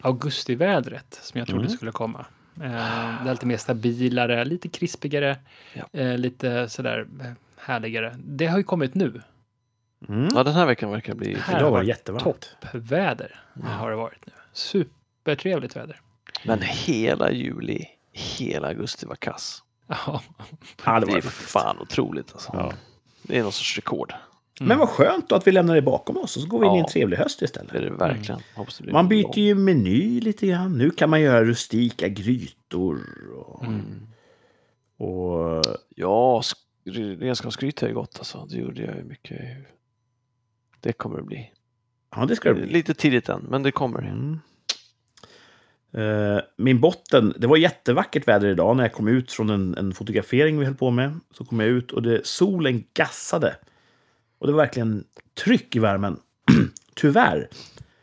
augustivädret som jag trodde Mm. skulle komma. Eh, det är lite mer stabilare, lite krispigare, Ja. eh, lite sådär eh, härligare. Det har ju kommit nu. Mm. Ja, den här veckan verkar bli... Här Idag var det jättevarmt. Toppväder har det varit nu. Supertrevligt väder. Men hela juli, hela augusti var kass. Ja. Ja, det är faktiskt. fan otroligt alltså. Ja. Det är någon sorts rekord. Men vad skönt då att vi lämnar det bakom oss och så går vi in i en trevlig höst Det är istället. det verkligen. Hoppas det blir Man byter ju meny lite grann. Nu kan man göra rustika grytor. Och, Mm. och Ja, sk- renskapsgryta är gott alltså. Det gjorde jag ju mycket. Det kommer det bli. Ja, det ska det bli. Lite tidigt än, men det kommer. Mm. Eh, min botten, det var jättevackert väder idag när jag kom ut från en, en fotografering vi höll på med. Så kom jag ut och det, solen gassade. Och det var verkligen tryck i värmen. [clears throat] Tyvärr.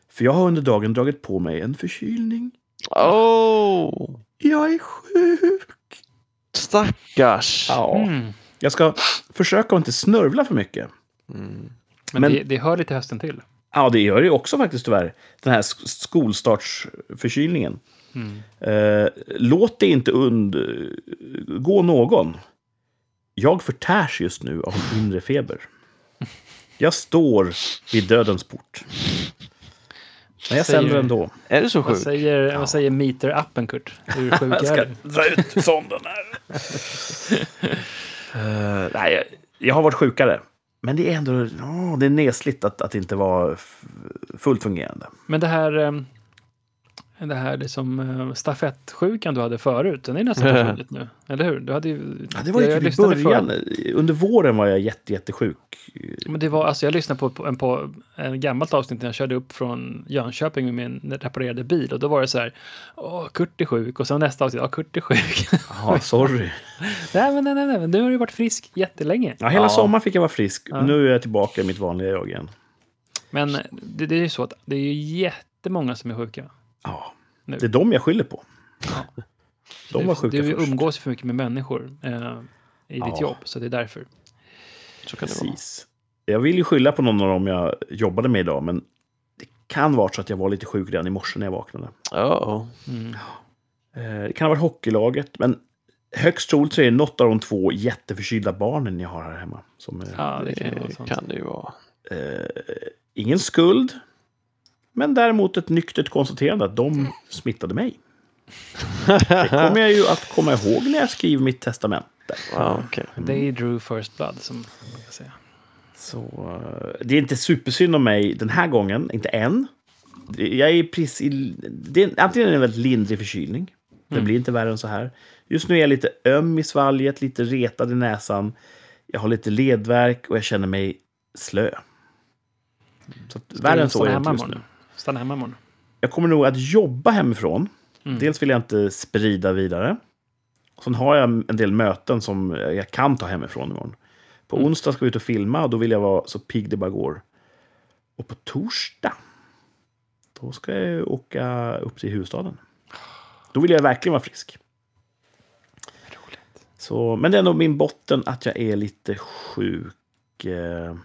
För jag har under dagen dragit på mig en förkylning. Åh! Jag är sjuk! Stackars! Ja. Mm. Jag ska försöka att inte snörvla för mycket. Mm. Men, Men- det, det hör lite hösten till. Ja, det gör det ju också faktiskt tyvärr. Den här sk- skolstartsförkylningen. Mm. Eh, låt det inte undgå någon. Jag förtärs just nu av inre feber. Jag står vid dödens port. Men jag sänder ändå. Är det så Vad sjukt? säger, vad säger meter-appen, Kurt? Hur [laughs] sjuk Jag är ska du? dra ut sonden här. [laughs] Eh, nej, jag har varit sjukare. Men det är ändå oh, det är nesligt att, att inte vara fullt fungerande. Men det här, ehm, det här liksom, eh, stafettsjukan du hade förut, den är nästan försvunnit [laughs] nu. Eller hur? Du hade ju, Ja, det var ju jag typ i lyssnade början. förut. Under våren var jag jätte, jättesjuk. Men det var, alltså jag lyssnade på, på, en, på en gammalt avsnitt när jag körde upp från Jönköping med min reparerade bil och då var det så här, åh, Kurt är sjuk och sen nästa avsnitt, ja, Kurt är sjuk. [laughs] Ja, sorry. [laughs] nej, men nej, nej, nej, men nu har du varit frisk jättelänge. Ja, hela Ja. sommaren fick jag vara frisk. Ja. Nu är jag tillbaka i mitt vanliga jag igen. Men det, det är ju så att det är ju jättemånga som är sjuka. Ja, Nu. det är dem jag skyller på. De var du, sjuka du först. umgås för mycket med människor eh, i ditt Ja. jobb, så det är därför. Så kan det vara. Precis. Jag vill ju skylla på någon av dem jag jobbade med idag, men det kan vara så att jag var lite sjuk redan i morse när jag vaknade. Ja, Mm. Eh, Det kan ha varit hockeylaget, men högst troligt så är det något av de två jätteförkylda barnen jag har här hemma. Som Ja, det kan ju vara det kan det ju vara. eh, ingen skuld, men däremot ett nyktert konstaterande att de smittade mig. Det kommer jag ju att komma ihåg när jag skriver mitt testamente. Ja, okej. They drew first blood, som man kan säga. Så eh, det är inte supersynd om mig den här gången, inte än. Jag är precis... Det är, antingen är det en väldigt lindrig förkylning. Det Mm. blir inte värre än så här. Just nu är jag lite öm i svalget, lite retad i näsan. Jag har lite ledvärk och jag känner mig slö. Så att, värre än så är det inte just nu. Stanna hemma imorgon. Jag kommer nog att jobba hemifrån. Mm. Dels vill jag inte sprida vidare. Sen har jag en del möten som jag kan ta hemifrån imorgon. På Mm. onsdag ska vi ut och filma och då vill jag vara så pigg det bara går. Och på torsdag, då ska jag åka upp till huvudstaden. Då vill jag verkligen vara frisk. Så, men det är nog min botten att jag är lite sjuk. eh.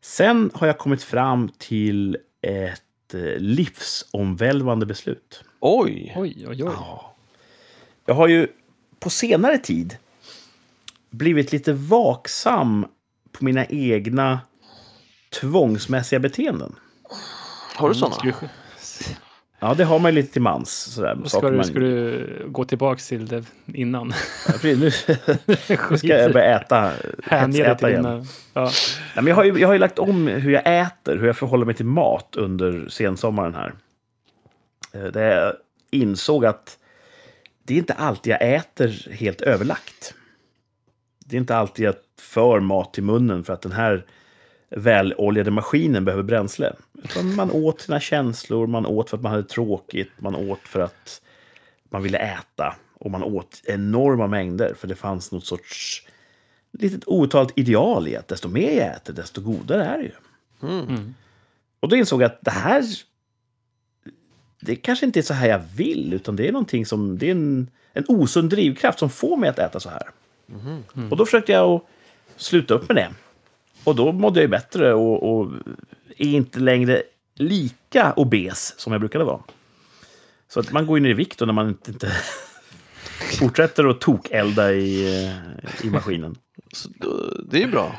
Sen har jag kommit fram till ett eh, livsomvälvande beslut. Oj! Oj, oj, oj. Ja. Jag har ju på senare tid blivit lite vaksam på mina egna tvångsmässiga beteenden. Har du sådana? Ja, det har man ju lite till mans. Sådär, ska, du, man- ska du gå tillbaka till det innan? Ja, precis, nu [laughs] ska jag börja äta. Hänge hetsäta till igen. dina... Ja. Nej, men jag, har ju, jag har ju lagt om hur jag äter, hur jag förhåller mig till mat under sensommaren här. Eh, Där jag insåg att det är inte alltid jag äter helt överlagt. Det är inte alltid jag för mat till munnen för att den här väloljade maskinen behöver bränsle. Utan man åt sina känslor, man åt för att man hade tråkigt, man åt för att man ville äta. Och man åt enorma mängder för det fanns något sorts litet outtalat ideal i att desto mer jag äter, desto godare är det ju. Mm. Mm. Och då insåg jag att det här det kanske inte är så här jag vill, utan det är någonting som, det är en, en osund drivkraft som får mig att äta så här. Och då försökte jag att sluta upp med det. Och då mådde jag bättre och, och är inte längre lika obes som jag brukade vara. Så att man går ju ner i vikt då när man inte, inte [laughs] fortsätter att tokelda i, eh, i maskinen. Så, det är ju bra.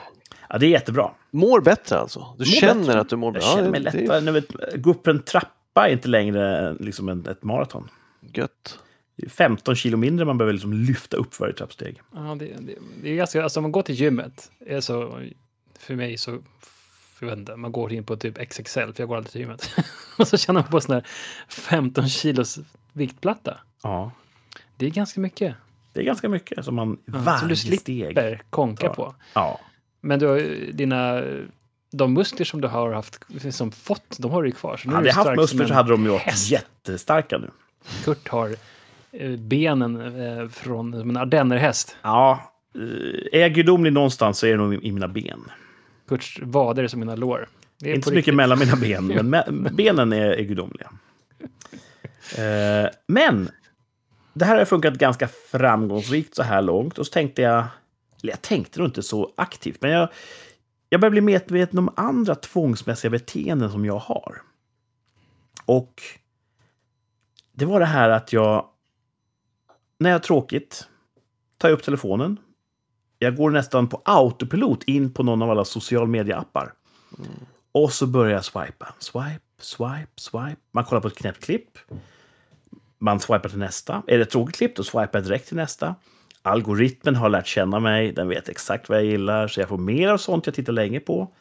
Ja, det är jättebra. Mår bättre alltså? Du Mår känner bättre. att du mår bra? Jag känner mig lättare. är Nu vet, gå upp en trappa är inte längre liksom en, ett maraton. gött. Det är 15 kilo mindre man behöver liksom lyfta upp varje trappsteg. Ja, det, det, det är ganska, alltså om man går till gymmet, är så, för mig så, jag vet inte, man går in på typ XXL, för jag går aldrig till gymmet. [laughs] och så känner man på sån här 15 kilos viktplatta. Ja, Det är ganska mycket. det är ganska mycket som man Ja, varje som du steg. slipper konka Ja. på. Ja, Men du har dina, de muskler som du har haft, som fått, de har du ju kvar. Så nu hade jag haft muskler så hade de ju varit jättestarka nu. Kurt har eh, benen eh, från som en ardennerhäst. Ja, eh, är jag gudomlig någonstans så är det nog i mina ben. Kurts vader är som mina lår. Det är Inte så mycket mellan mina ben, men [laughs] me- benen är, är gudomliga. Eh, men det här har funkat ganska framgångsrikt så här långt. Och så tänkte jag, eller jag tänkte nog inte så aktivt, men jag, jag börjar bli medveten om andra tvångsmässiga beteenden som jag har. Och det var det här att jag, när jag har tråkigt, tar jag upp telefonen. Jag går nästan på autopilot in på någon av alla social media-appar. Och så börjar jag swipa. Swipe, swipe, swipe. Man kollar på ett knäppt klipp. Man swipar till nästa. Är det ett tråkigt klipp, då swipar jag direkt till nästa. Algoritmen har lärt känna mig. Den vet exakt vad jag gillar, så jag får mer av sånt jag tittar länge på.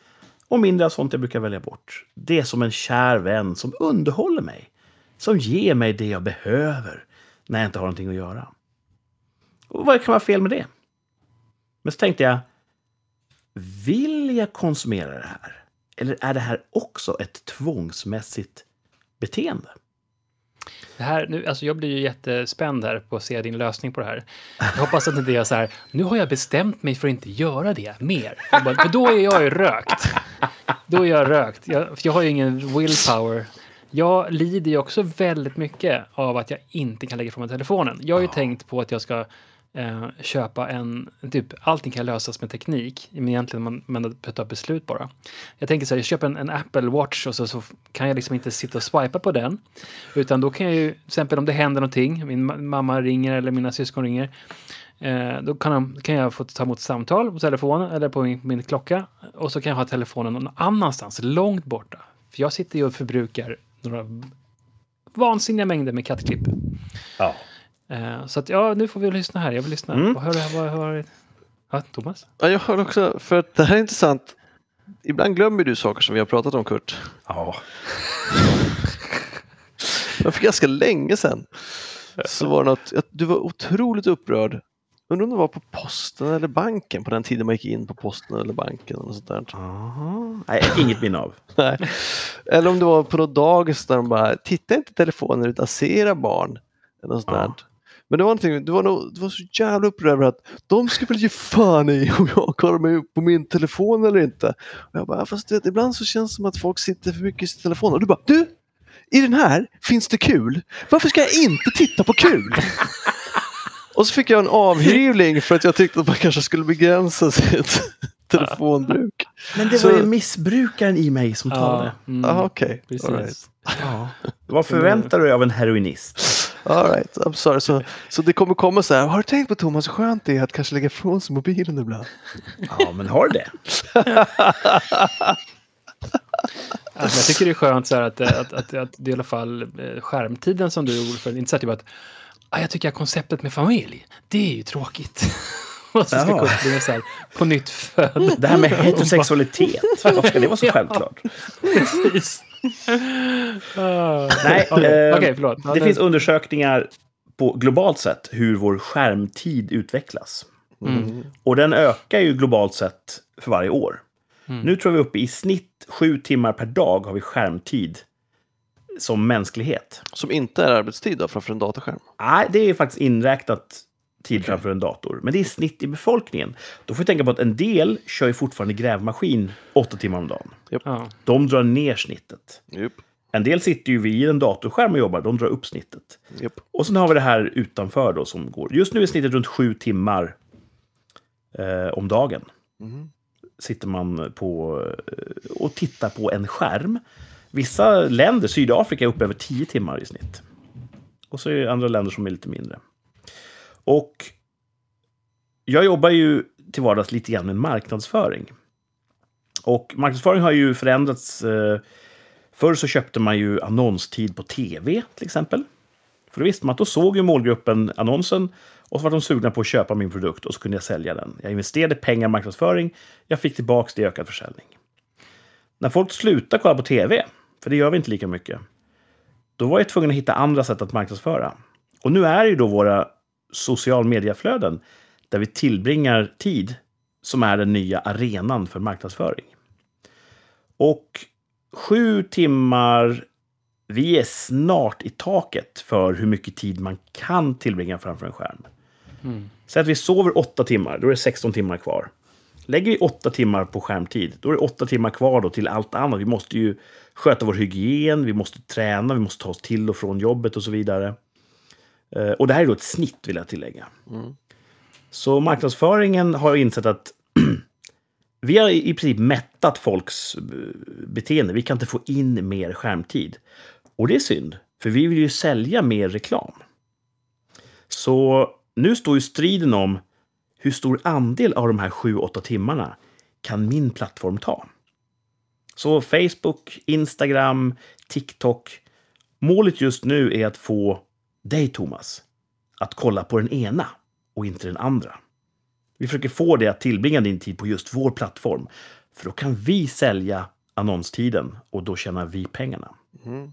Och mindre av sånt jag brukar välja bort. Det är som en kär vän som underhåller mig. Som ger mig det jag behöver när jag inte har någonting att göra. Och vad kan vara fel med det? Men så tänkte jag, vill jag konsumera det här? Eller är det här också ett tvångsmässigt beteende? Det här, nu, alltså jag blir ju jättespänd här på att se din lösning på det här. Jag hoppas att det inte är så här, nu har jag bestämt mig för att inte göra det mer. Bara, för då är jag ju rökt. Då är jag rökt. Jag, för jag har ju ingen willpower. Jag lider ju också väldigt mycket av att jag inte kan lägga ifrån mig telefonen. Jag har ju tänkt på att jag ska eh, köpa en, typ allting kan lösas med teknik, men egentligen man, man ta beslut bara. Jag tänker så här, jag köper en, en Apple Watch och så, så kan jag liksom inte sitta och swipa på den. Utan då kan jag ju, till exempel om det händer någonting, min mamma ringer eller mina syskon ringer, eh, då kan, de, kan jag få ta emot samtal på telefonen eller på min, min klocka. Och så kan jag ha telefonen någon annanstans, långt borta. För jag sitter ju och förbrukar några vansinniga mängder med kattklipp. Ja. Eh, så att ja, nu får vi lyssna här. Jag vill lyssna. Mm. Vad hör du? Vad hör Ja, Thomas? Ja, jag hör också, för att det här är intressant. Ibland glömmer du saker som vi har pratat om Kurt. Ja. [laughs] Men för ganska länge sedan så var det något, att du var otroligt upprörd. Undrar om det var på posten eller banken på den tiden man gick in på posten eller banken. Eller sånt där. Aha. Nej, inget minne av. [laughs] Nej. Eller om det var på något dagis där de bara, titta inte i telefonen utan se era barn. Eller något sånt Ja. Men det var, någonting, det, var nog, det var så jävla upprörd över att de ska väl ge fan i om jag kollar mig på min telefon eller inte. Och jag bara, fast du vet, ibland så känns det som att folk sitter för mycket i sin telefon. Och du bara, du! I den här finns det kul. Varför ska jag inte titta på kul? Och så fick jag en avhyvling för att jag tyckte att man kanske skulle begränsa sitt [laughs] telefonbruk. Men det Så- var ju missbrukaren i mig som talade. mm, Ah, Okej, precis. all right. Ja. Vad förväntar du dig av en heroinist? All right, I'm sorry. Så, så det kommer komma så här, har du tänkt på Thomas hur skönt det är att kanske lägga ifrån sig mobilen ibland? [laughs] Ja, men har du det? Alltså, jag tycker det är skönt så här att, att, att, att det är i alla fall eh, skärmtiden som du gjorde för inte så att typ att ah, jag tycker att konceptet med familj, det är ju tråkigt. [laughs] Och så ska. Kurt bli så här på nytt född. Det här med heterosexualitet, varför ska det vara så [laughs] självklart? Precis. [laughs] Nej, eh, okej, förlåt. Det finns undersökningar på globalt sett hur vår skärmtid utvecklas. Mm. Och den ökar ju globalt sett för varje år. Mm. Nu tror vi uppe i snitt sju timmar per dag har vi skärmtid som mänsklighet. Som inte är arbetstid då, framför en datorskärm. Nej, det är faktiskt inräknat tid framför en dator. Men det är snitt i befolkningen. Då får vi tänka på att en del kör ju fortfarande grävmaskin åtta timmar om dagen. Ja. De drar ner snittet. Jupp. En del sitter ju vid en datorskärm och jobbar, de drar upp snittet. Japp. Och sen har vi det här utanför då som går. Just nu är snittet runt sju timmar eh, om dagen. Mhm. Sitter man på eh, och tittar på en skärm. Vissa länder, Sydafrika, är uppe över 10 timmar i snitt. Och så är det andra länder som är lite mindre. Och jag jobbar ju till vardags lite grann med marknadsföring. Och marknadsföring har ju förändrats. Eh, förr så köpte man ju annonstid på tv till exempel. För då visste man att då såg ju målgruppen annonsen och så var de sugna på att köpa min produkt och så kunde jag sälja den. Jag investerade pengar i marknadsföring, jag fick tillbaka det i ökad försäljning. När folk slutade kolla på tv, för det gör vi inte lika mycket, då var jag tvungen att hitta andra sätt att marknadsföra. Och nu är ju då våra social medieflöden där vi tillbringar tid som är den nya arenan för marknadsföring. Och sju timmar, vi är snart i taket för hur mycket tid man kan tillbringa framför en skärm. Säg att vi sover åtta timmar, då är det 16 timmar kvar. Lägger vi åtta timmar på skärmtid, då är det åtta timmar kvar då till allt annat. Vi måste ju sköta vår hygien, vi måste träna, vi måste ta oss till och från jobbet och så vidare. Eh, och det här är då ett snitt, vill jag tillägga. Mm. Så marknadsföringen har insett att [clears throat] vi har i princip mättat folks eh, beteende. Vi kan inte få in mer skärmtid. Och det är synd, för vi vill ju sälja mer reklam. Så nu står ju striden om hur stor andel av de här 7-8 timmarna kan min plattform ta? Så Facebook, Instagram, TikTok. Målet just nu är att få dig, Thomas, att kolla på den ena och inte den andra. Vi försöker få dig att tillbringa din tid på just vår plattform. För då kan vi sälja annonstiden och då tjänar vi pengarna. Mm.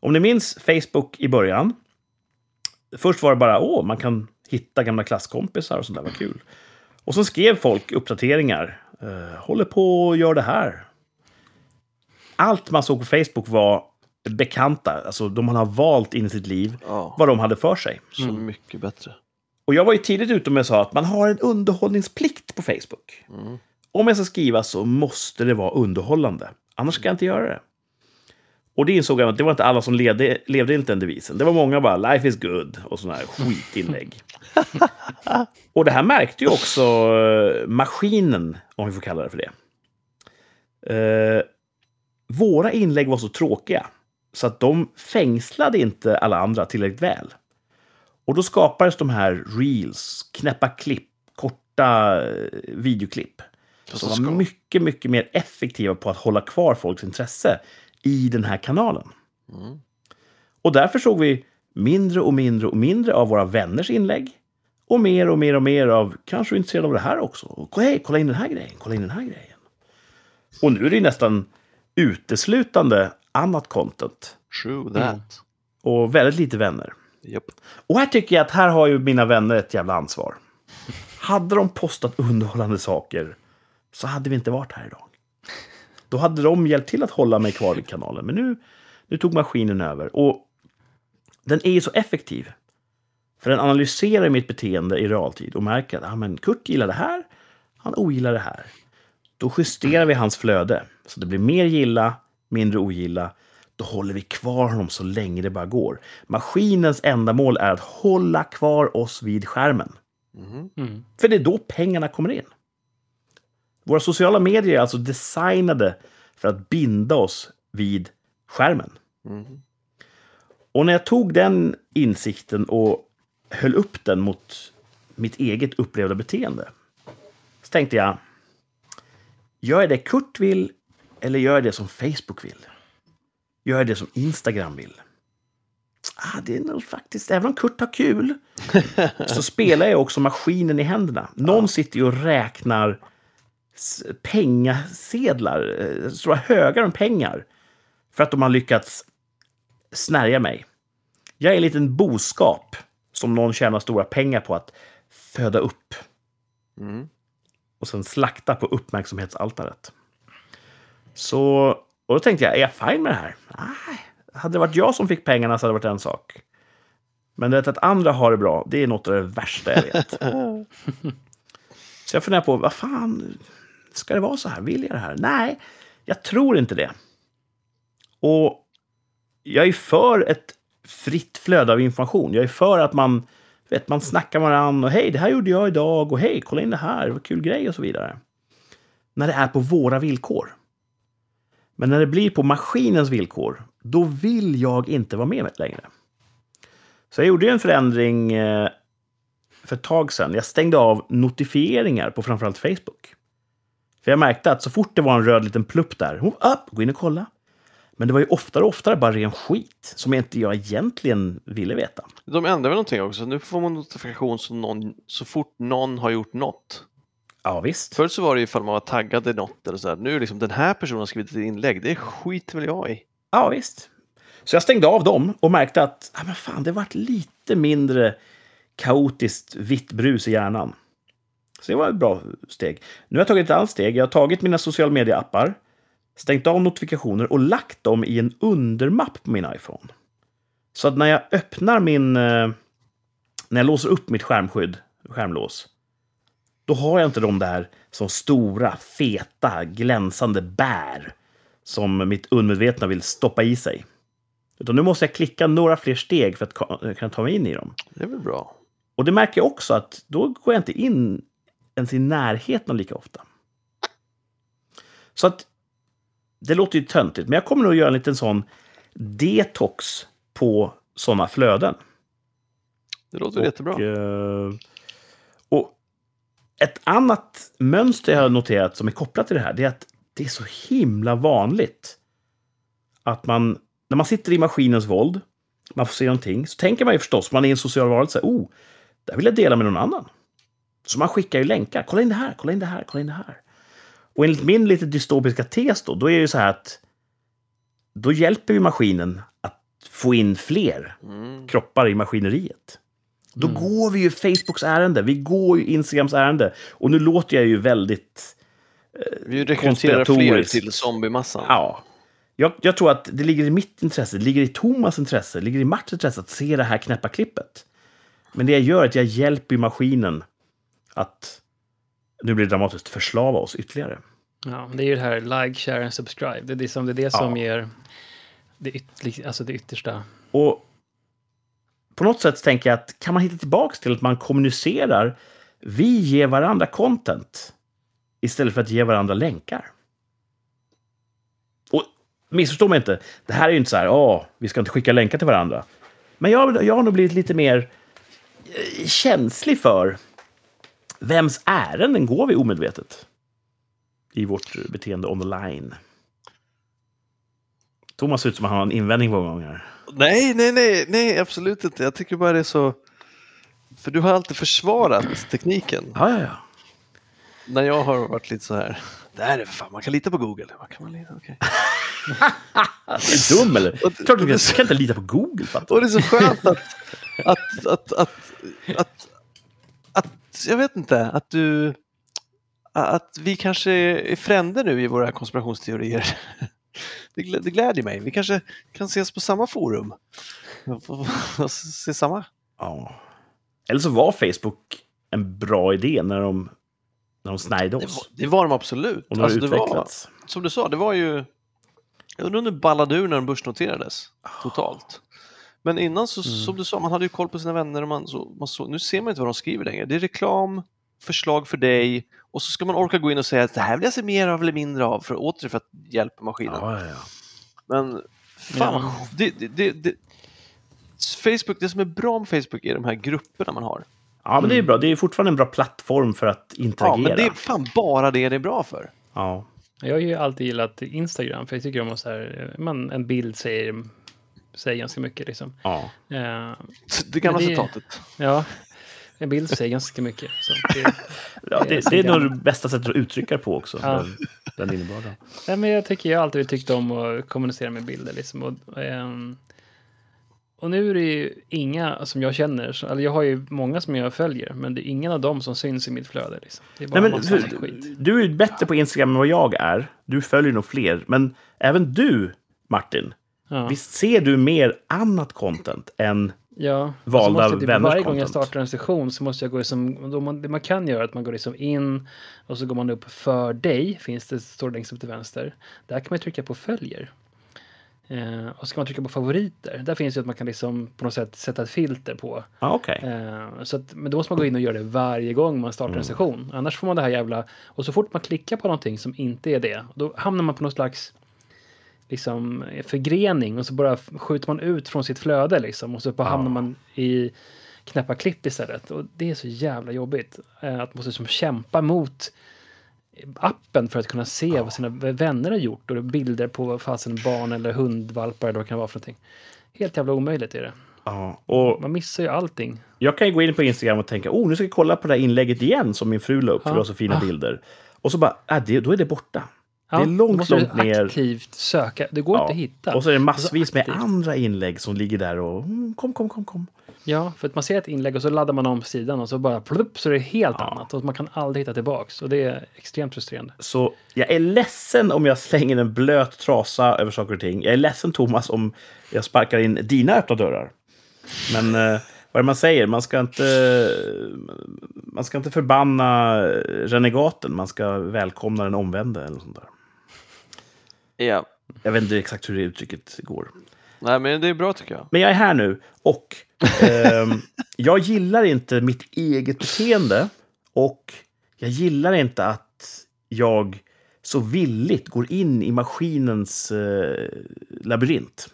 Om ni minns Facebook i början. Först var det bara åh, man kan hitta gamla klasskompisar och sånt där, vad kul. Och så skrev folk uppdateringar. Eh, håller på och gör det här. Allt man såg på Facebook var bekanta, alltså de man har valt in i sitt liv, Ja, vad de hade för sig. så mycket bättre. Och jag var ju tidigt ute med att säga att man har en underhållningsplikt på Facebook. Mm. Om jag ska skriva så måste det vara underhållande. Annars ska jag inte göra det. Och det insåg jag att det var inte alla som levde, levde enligt den devisen. Det var många bara “life is good” och sådana här skitinlägg. [laughs] och det här märkte ju också eh, maskinen, om vi får kalla det för det. Eh, våra inlägg var så tråkiga så att de fängslade inte alla andra tillräckligt väl. Och då skapades de här reels, knäppa klipp, korta eh, videoklipp. Som var mycket, mycket mer effektiva på att hålla kvar folks intresse i den här kanalen. Mm. Och därför såg vi mindre och mindre och mindre av våra vänners inlägg. Och mer och mer och mer av, kanske intresserad av det här också? Och, Hej, kolla in den här grejen, kolla in den här grejen. Och nu är det nästan uteslutande annat content. True that. Och väldigt lite vänner. Japp. Och här tycker jag att här har ju mina vänner ett jävla ansvar. Hade de postat underhållande saker så hade vi inte varit här idag. Då hade de hjälpt till att hålla mig kvar vid kanalen. Men nu, nu tog maskinen över. Och den är ju så effektiv. För den analyserar mitt beteende i realtid och märker att ah, men Kurt gillar det här, han ogillar det här. Då justerar vi hans flöde så det blir mer gilla, mindre ogilla. Då håller vi kvar honom så länge det bara går. Maskinens enda mål är att hålla kvar oss vid skärmen. Mhm. Mm. För det är då pengarna kommer in. Våra sociala medier är alltså designade för att binda oss vid skärmen. Mhm. Och när jag tog den insikten och höll upp den mot mitt eget upplevda beteende så tänkte jag, gör jag det Kurt vill eller gör jag det som Facebook vill? Gör jag det som Instagram vill? Ah, det är nog faktiskt, även om Kurt har kul, [laughs] så spelar jag också maskinen i händerna. Någon sitter ju och räknar pengasedlar, eh, stora högar med pengar, för att de har lyckats snärja mig. Jag är en liten boskap som någon tjänar stora pengar på att föda upp Mm. och sen slakta på uppmärksamhetsaltaret. Så, och då tänkte jag, är jag fine med det här? Nej, hade det varit jag som fick pengarna så hade det varit en sak. Men det att andra har det bra, det är något av det värsta jag vet. [laughs] så jag funderar på, vad fan, ska det vara så här? Vill jag det här? Nej, jag tror inte det. Och jag är för ett fritt flöde av information. Jag är för att man, vet, man snackar med varandra och hej, det här gjorde jag idag och hej, kolla in det här, vad kul grej och så vidare. När det är på våra villkor. Men när det blir på maskinens villkor, då vill jag inte vara med längre. Så jag gjorde en förändring eh, för ett tag sedan. Jag stängde av notifieringar på framförallt Facebook. För jag märkte att så fort det var en röd liten plupp där, upp, gå in och kolla. Men det var ju oftare och oftare bara ren skit som inte jag egentligen ville veta. De ändrar väl någonting också. Nu får man notifikation så, någon, så fort någon har gjort något. Ja, visst. Förut så var det ifall man var taggad i något eller så här. Nu är liksom den här personen har skrivit ett inlägg. Det skiter väl jag i. Ja, visst. Så jag stängde av dem och märkte att ah, men fan, det vart lite mindre kaotiskt vitt brus i hjärnan. Så det var ett bra steg. Nu har jag tagit ett annat steg. Jag har tagit mina sociala medieappar, stängt av notifikationer och lagt dem i en undermapp på min iPhone. Så att när jag öppnar min... Eh, när jag låser upp mitt skärmskydd, skärmlås, då har jag inte de där som stora, feta, glänsande bär som mitt undermedvetna vill stoppa i sig. Utan nu måste jag klicka några fler steg för att kunna ta mig in i dem. Det är väl bra. Och det märker jag också att då går jag inte in ens i närheten lika ofta. Så att det låter ju töntigt, men jag kommer nog göra en liten sån detox på sådana flöden. Det låter och, jättebra. Eh, ett annat mönster jag har noterat som är kopplat till det här, det är att det är så himla vanligt att man, när man sitter i maskinens våld, man får se någonting, så tänker man ju förstås, man är en social varelse, oh, det vill jag dela med någon annan. Så man skickar ju länkar. Kolla in det här, kolla in det här, kolla in det här. Och enligt min lite dystopiska tes då, då är det ju så här att då hjälper vi maskinen att få in fler Mm. kroppar i maskineriet. Då Mm. går vi ju Facebooks ärende, vi går ju Instagrams ärende. Och nu låter jag ju väldigt... Vi rekryterar fler till zombiemassan. Ja. Jag, jag tror att det ligger i mitt intresse, det ligger i Thomas intresse, det ligger i Martins intresse att se det här knäppa klippet. Men det jag gör är att jag hjälper ju maskinen att, nu blir det dramatiskt, förslava oss ytterligare. Ja, det är ju det här like, share and subscribe. Det är det som, det, är det som Ja. ger det, yt, alltså det yttersta. Och på något sätt tänker jag att kan man hitta tillbaka till att man kommunicerar, vi ger varandra content istället för att ge varandra länkar. Och missförstå mig inte, det här är ju inte så här, åh, vi ska inte skicka länkar till varandra. Men jag, jag har nog blivit lite mer eh, känslig för vems ärenden går vi omedvetet i vårt beteende online. Thomas ser ut som att han har en invändning på gång här. Nej, nej, nej, nej, absolut inte. Jag tycker bara det är så... För du har alltid försvarat tekniken. Ja, ja, ja. När jag har varit lite så här. Det här är fan, man kan lita på Google. Man kan man lita, okej. [laughs] Är du dum eller? Klart du kan, kan inte lita på Google. Fattar. Och det är så skönt att, att, att, att, att, att, jag vet inte, att du, att vi kanske är fränder nu i våra konspirationsteorier. Det, glä- det glädjer mig. Vi kanske kan ses på samma forum. Och- [laughs] Se samma. Ja. Eller så var Facebook en bra idé när de, när de snärjde Det var, oss. det var de absolut. Och har Alltså, det var, utvecklats. som du sa, det var ju... Jag undrar om det ballade ur när de börsnoterades totalt. Men innan, så, Mm. som du sa, man hade ju koll på sina vänner. Och man, så, man så, nu ser man inte vad de skriver längre. Det är reklam, förslag för dig och så ska man orka gå in och säga att det här vill jag se mer av eller mindre av för åter för att hjälpa maskinen. Ja, ja, ja. Men fan, Ja. det, det, det, det, Facebook, det som är bra med Facebook är de här grupperna man har. ja, men det är bra. Det är fortfarande en bra plattform för att Ja, interagera. men det är fan bara det det är bra för. Ja. Jag har ju alltid gillat Instagram, för jag tycker om att så här, man, en bild säger, säger ganska mycket. Liksom. Ja. Eh, Det gamla det- citatet. ja, en bild säger ganska mycket. Det, [laughs] Ja, det, det är nog det bästa sättet att uttrycka det på också. Ja. Den, den. Nej, men jag tycker jag alltid tyckt om att kommunicera med bilder. Liksom. Och, ehm, och nu är det ju inga som jag känner, eller jag har ju många som jag följer, men det är ingen av dem som syns i mitt flöde. Liksom. Det är bara Nej, men, för, skit. du är ju bättre på Instagram än vad jag är. Du följer nog fler. Men även du, Martin, Ja. visst ser du mer annat content än... Ja, så valda måste jag typ, Varje gång jag startar en session så måste jag gå som, då man, det man kan göra är att man går liksom in och så går man upp för dig, finns det, står längst upp till vänster. Där kan man trycka på följer. Eh, och ska man trycka på favoriter, där finns ju att man kan liksom på något sätt sätta ett filter på. Ja, okej. Eh, så att, men då måste man gå in och göra det varje gång man startar en session. Annars får man det här jävla... Och så fort man klickar på någonting som inte är det, då hamnar man på någon slags liksom, förgrening och så bara skjuter man ut från sitt flöde liksom. Och så bara hamnar man i knäppa klipp istället. Och det är så jävla jobbigt. Eh, att man måste liksom kämpa mot appen för att kunna se vad sina vänner har gjort och bilder på fasen barn eller hundvalpar eller vad det kan vara för någonting. Helt jävla omöjligt är det. Ja, och Man missar ju allting. jag kan ju gå in på Instagram och tänka, oh, nu ska jag kolla på det här inlägget igen som min fru la upp, för Ja. det var så fina Ah. bilder. Och så bara, äh, det, då är det borta. Ja, det är långt, måste du långt ner. aktivt söka. Det går Ja. inte att hitta. Och så är det massvis med andra inlägg som ligger där och mm, kom, kom, kom, kom. Ja, för att man ser ett inlägg och så laddar man om sidan och så bara plupp så är det helt Ja. annat. Och man kan aldrig hitta tillbaks. Och det är extremt frustrerande. Så jag är ledsen om jag slänger en blöt trasa över saker och ting. Jag är ledsen Thomas om jag sparkar in dina öppna dörrar. Men eh, vad är det man säger? Man ska inte, man ska inte förbanna renegaten. Man ska välkomna den omvände. Eller sånt där. Ja. Jag vet inte exakt hur det uttrycket går. Nej, men det är bra tycker jag. Men jag är här nu och ehm, [laughs] jag gillar inte mitt eget beteende och jag gillar inte att jag så villigt går in i maskinens eh, labyrint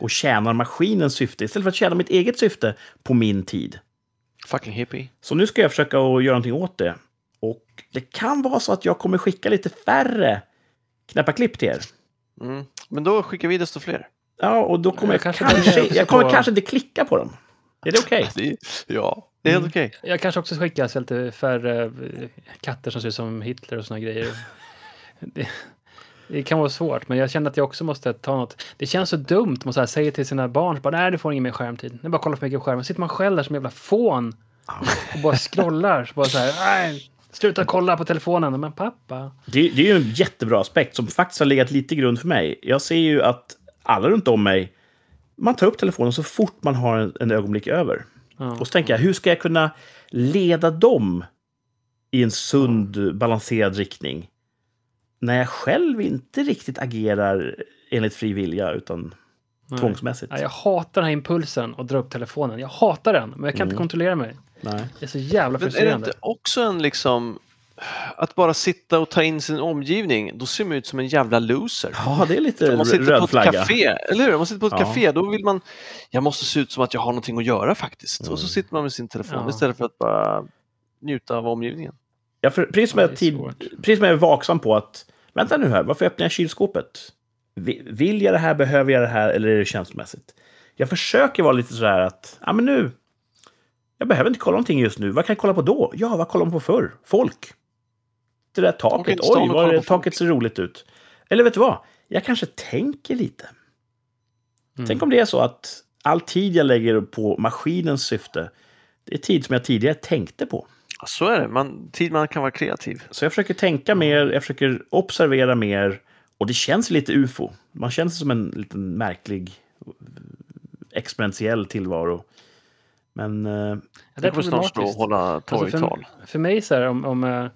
och tjänar maskinens syfte istället för att tjäna mitt eget syfte på min tid. Fucking hippie. Så nu ska jag försöka att göra någonting åt det. Och det kan vara så att jag kommer skicka lite färre knäppa klipp till er. Mm. Men då skickar vi desto fler. Ja, och då kommer Jag jag, kanske kanske, jag kommer på- kanske inte klicka på dem. Är det okej? Är, ja, det är helt okej. Jag kanske också skickar så lite färre eh, katter som ser ut som Hitler och såna grejer. [laughs] Det, det kan vara svårt, men jag känner att jag också måste ta något. Det känns så dumt om man så här säger till sina barn, bara, nej du får ingen mer skärmtid. Nu bara kolla för mycket skärm. Sitter man själv där som en jävla fån och bara scrollar. Så bara så här, nej, sluta kolla på telefonen. Men pappa. Det, det är ju en jättebra aspekt som faktiskt har legat lite grund för mig. Jag ser ju att alla runt om mig, man tar upp telefonen så fort man har en, en ögonblick över. Ja. Och så tänker jag, hur ska jag kunna leda dem i en sund, balanserad riktning? När jag själv inte riktigt agerar enligt fri vilja, utan Nej. tvångsmässigt. Jag hatar den här impulsen att dra upp telefonen. Jag hatar den, men jag kan inte kontrollera mig. Nej. Det är så jävla Men är det frustrerande. inte också en liksom... Att bara sitta och ta in sin omgivning, då ser man ut som en jävla loser. Ja, det är lite Om man sitter på röd ett flagga. café, eller hur? Om man sitter på ett Ja. café, då vill man... Jag måste se ut som att jag har någonting att göra faktiskt. Och så Mm. sitter man med sin telefon Ja. istället för att bara njuta av omgivningen. Ja, för precis som, Ja, jag det är tid, precis som jag är vaksam på att vänta nu här, varför öppnar jag kylskåpet? Vi- Vill jag det här, behöver jag det här eller är det känslomässigt? Jag försöker vara lite sådär att, ja men nu, jag behöver inte kolla någonting just nu. Vad kan jag kolla på då? Ja, vad kollar man på förr? Folk. Det där taket, oj, vad det, taket ser roligt ut. Eller vet du vad? Jag kanske tänker lite. Mm. Tänk om det är så att all tid jag lägger på maskinens syfte, det är tid som jag tidigare tänkte på. Så är det, man, tid man kan vara kreativ. Så jag försöker tänka mer, jag försöker observera mer. Och det känns lite ufo. Man känns som en liten märklig exponentiell tillvaro. Men eh, det kommer snart stå och hålla Alltså, torgtal. för, för mig så här, om, om, eh,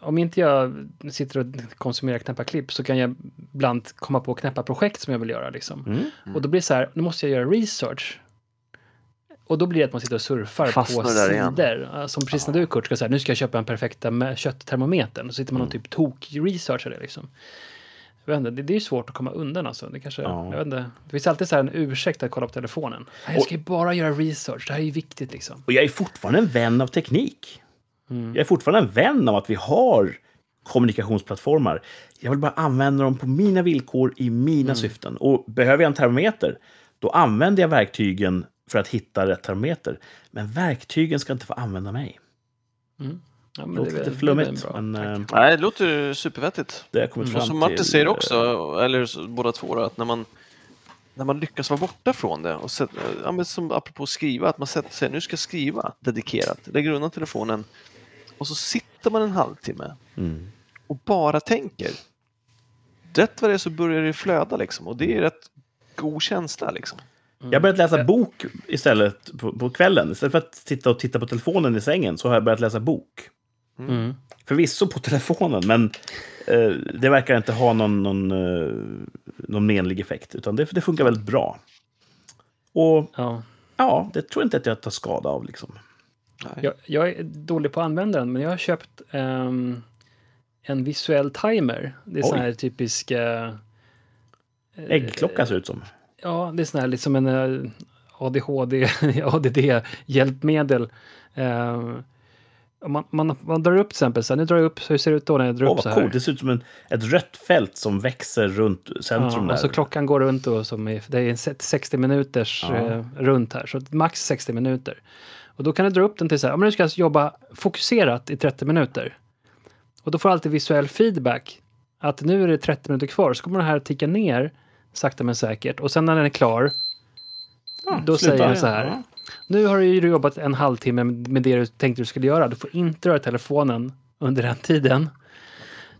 om inte jag sitter och konsumerar knäppa klipp så kan jag ibland komma på knäppa projekt som jag vill göra. Liksom. mm, Och då blir det så här, nu måste jag göra research. Och då blir det att man sitter och surfar Fastnar på sidor. Som precis när du Kurt ska säga, nu ska jag köpa den perfekta kötttermometern. Och så sitter man och Mm. typ tok-researchar det liksom. Jag vet inte, det, är svårt att komma undan alltså. Det, kanske, Ja. jag vet inte, det finns alltid så här en ursäkt att kolla på telefonen. Jag ska ju bara göra research, det här är ju viktigt liksom. och jag är fortfarande en vän av teknik. Mm. Jag är fortfarande en vän av att vi har kommunikationsplattformar. Jag vill bara använda dem på mina villkor i mina Mm. syften. Och behöver jag en termometer, då använder jag verktygen för att hitta rätt termometer. Men verktygen ska inte få använda mig. Ja, Det låter lite flummigt, men eh, Nej, det låter supervettigt. det har kommit Mm. fram Och som till. Martin säger eh, också, eller båda två, då, att när man, när man lyckas vara borta från det, och sätt, ja, men som apropå skriva, att man sätter sig, nu ska jag skriva dedikerat, lägger undan telefonen och så sitter man en halvtimme Mm. och bara tänker. Rätt vad det är så börjar det flöda liksom och det är rätt god känsla liksom. Jag har börjat läsa bok istället på, på kvällen. Istället för att sitta och titta på telefonen i sängen så har jag börjat läsa bok. Mm. Förvisso på telefonen, men eh, det verkar inte ha någon, någon, eh, någon menlig effekt. Utan det, det funkar väldigt bra. Och Ja. ja, det tror jag inte att jag tar skada av. Liksom. Jag, jag är dålig på att använda den, men jag har köpt ehm, en visuell timer. Det är sån Oj. här typisk... eh, Äggklocka ser det ut som. Ja, det är sån här liksom en eh, ADHD, ADD-hjälpmedel. [laughs] Eh, man, man, man drar upp till exempel, så här, nu drar jag upp, hur ser det ut då när jag drar Åh, upp så här? coolt. Det ser ut som en, ett rött fält som växer runt centrum Ja, där. och så klockan går runt och som är, det är en set- 60 minuters Ja. eh, runt här, så max 60 minuter. Och då kan du dra upp den till så här, ja, men nu ska jag jobba fokuserat i 30 minuter. Och då får du alltid visuell feedback. Att nu är det 30 minuter kvar, så kommer den här ticka ner sakta men säkert. Och sen när den är klar, Ja, då säger den så här. Nu har du ju jobbat en halvtimme med det du tänkte du skulle göra. Du får inte röra telefonen under den tiden.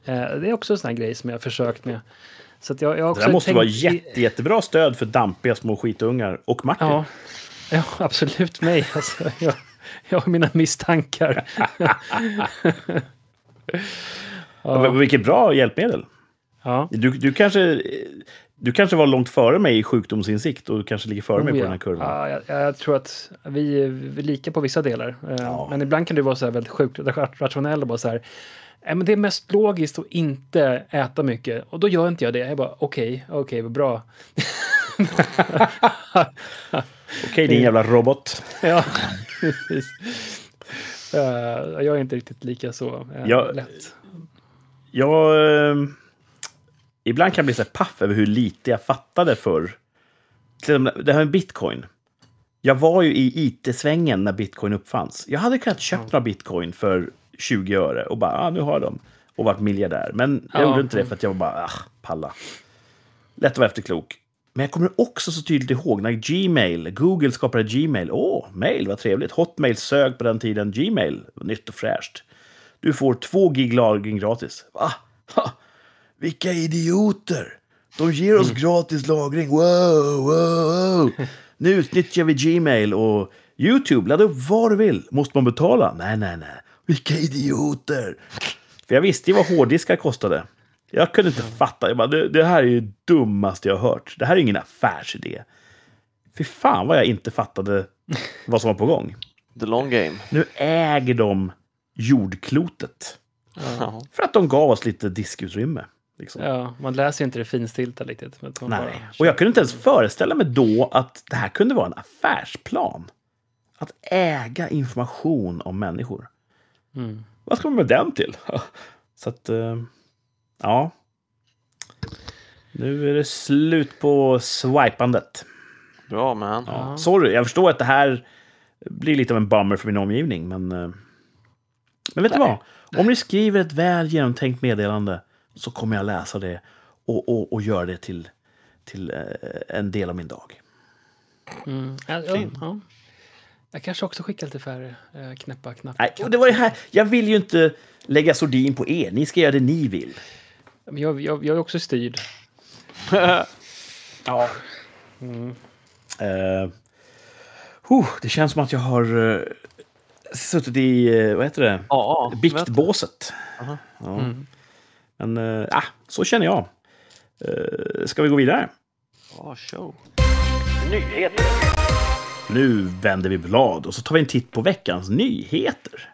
Eh, det är också en sån här grej som jag har försökt med. Så jag, jag Det där måste tänkt vara jätte, jättebra stöd för dampiga små skitungar. Och Martin. Ja, ja absolut mig. Alltså, jag, jag har mina misstankar. [laughs] Ja. Vilket bra hjälpmedel. Ja, Du, du, kanske, du kanske var långt före mig i sjukdomsinsikt och du kanske ligger före mig Oh, på ja. den här kurvan. Ja, jag, jag tror att vi är vi är lika på vissa delar. Eh, Ja. Men ibland kan du vara så här väldigt sjukt rationell och bara så här. "Nej, men det är mest logiskt att inte äta mycket. Och då gör inte jag det. Jag bara okej, okej, vad bra. [laughs] Okej, din jävla robot. [laughs] ja, precis. Eh, jag är inte riktigt lika så eh, Ja. lätt. Jag... Eh, ibland kan jag bli så paff över hur lite jag fattade för Det här med bitcoin. Jag var ju i IT-svängen när bitcoin uppfanns. Jag hade kunnat köpa några bitcoin för 20 öre och bara, ah, nu har jag dem. Och varit miljardär. Men jag Ja. gjorde inte det för att jag var bara, ah, palla. Lätt att vara efterklok. Men jag kommer också så tydligt ihåg när Gmail, Google skapade Gmail. Åh, mail, vad trevligt. Hotmail sög på den tiden Gmail. Nytt och fräscht. Du får två gig lagring gratis. Va? Ha! Vilka idioter! De ger oss gratis lagring. Wow, wow. Nu utnyttjar vi Gmail och YouTube. Ladda upp vad du vill. Måste man betala? Nej, nej, nej. Vilka idioter! För jag visste ju vad hårddiskar kostade. Jag kunde inte fatta. Jag bara, det, det här är ju dummaste jag har hört. Det här är ingen affärsidé. Fy fan vad jag inte fattade vad som var på gång. [laughs] The long game. Nu äger de jordklotet. För att de gav oss lite diskutrymme. Liksom. Ja, man läser ju inte det finstilta riktigt. men att man Nej. bara- Och jag kunde inte ens föreställa mig då att det här kunde vara en affärsplan. Att äga information om människor. Mm. Vad ska man med den till? [laughs] Så att, eh, ja. Nu är det slut på swipandet. Bra man. Ja. Ja. Sorry, jag förstår att det här blir lite av en bummer för min omgivning, men... eh, Men vet du vad? Om ni skriver ett väl genomtänkt meddelande så kommer jag läsa det och, och, och göra det till, till eh, en del av min dag. Mm. Ja, ja, ja. Jag kanske också skickar lite färre eh, knäppa knappar. Nej, och det var det här. Jag vill ju inte lägga sordin på er. Ni ska göra det ni vill. Men Jag, jag, jag är också styrd. [laughs] Ja. Eh, huh, det känns som att jag har uh, suttit i, eh, vad heter det, Ja, biktbåset. Aha. Ja. Mm. Men ah, så känner jag. Uh, ska vi gå vidare? Ja, show. Nyheter. Nu vänder vi blad och så tar vi en titt på veckans nyheter.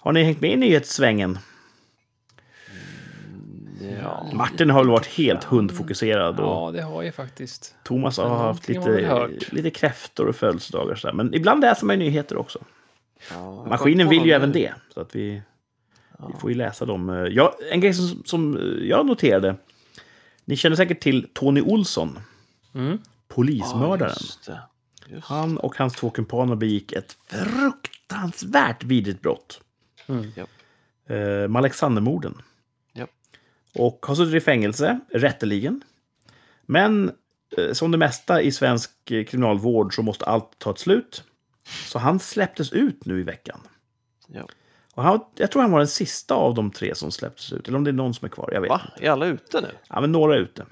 Har ni hängt med i nyhetssvängen? Ja. Martin har väl varit helt hundfokuserad och Ja, det har jag faktiskt. Thomas har haft lite, lite kräftor och födelsedagar. Men ibland läser man ju nyheter också. Ja, Maskinen vill ju även det. Så att vi, vi får ju läsa dem. Eh, Ja, en grej som, som eh, jag noterade. Ni känner säkert till Tony Olsson, Mm. polismördaren. Ja, just det. Just. Han och hans två kumpaner begick ett fruktansvärt vidrigt brott. Mm. Eh, Alexandermorden. Japp. Och har suttit i fängelse, rätteligen. Men eh, som det mesta i svensk kriminalvård så måste allt ta ett slut. Så han släpptes ut nu i veckan. Ja. Och han, jag tror han var den sista av de tre som släpptes ut. Eller om det är någon som är kvar. Jag vet Va? inte. Är alla ute nu? Ja, men några är ute.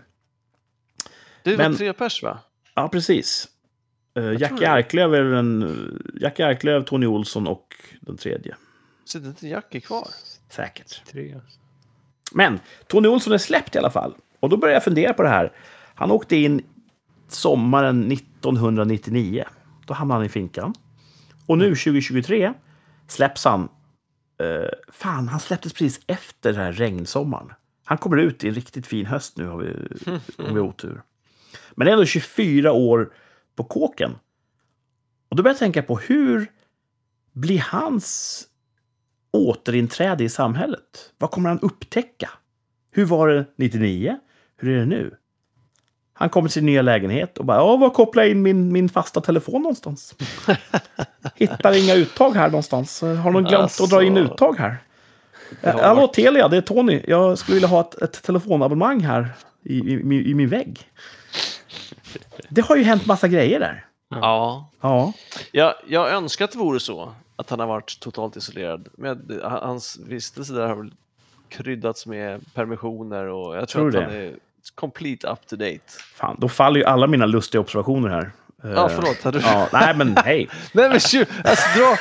Det är Men- tre pers va? Ja, precis. Uh, tror Jackie. Arklöv är den... Jackie Arklöv, Tony Olsson och den tredje. Sitter inte Jackie kvar? Säkert. Tre. Men Tony Olsson är släppt i alla fall. Och då började jag fundera på det här. Han åkte in sommaren 1999. Då hamnade han i finkan. Och nu 2023 släpps han. Eh, fan, han släpptes precis efter den här regnsommaren. Han kommer ut i en riktigt fin höst nu, har vi, om vi har otur. Men det är ändå 24 år på kåken. Och då börjar jag tänka på hur blir hans återinträde i samhället? Vad kommer han upptäcka? Hur var det 99? Hur är det nu? Han kommer till sin nya lägenhet och bara, ja, var kopplar jag in min, min fasta telefon någonstans? [laughs] Hittar inga uttag här någonstans. Har någon glömt att dra in Alltså. uttag här? Eh, Hallå Telia, det är Tony. Jag skulle vilja ha ett, ett telefonabonnemang här i, i, i, min vägg. Det har ju hänt massa grejer där. Ja. Ja, Jag, jag önskar att det vore så, att han har varit totalt isolerad. Men hans vistelse där har väl kryddats med permissioner och jag tror, Tror att han är complete up to date. fan, då faller ju alla mina lustiga observationer här. Ja, Eh, förlåt. Hade du... Ja, nej, men [laughs] hej. Nej men tju, alltså, dra...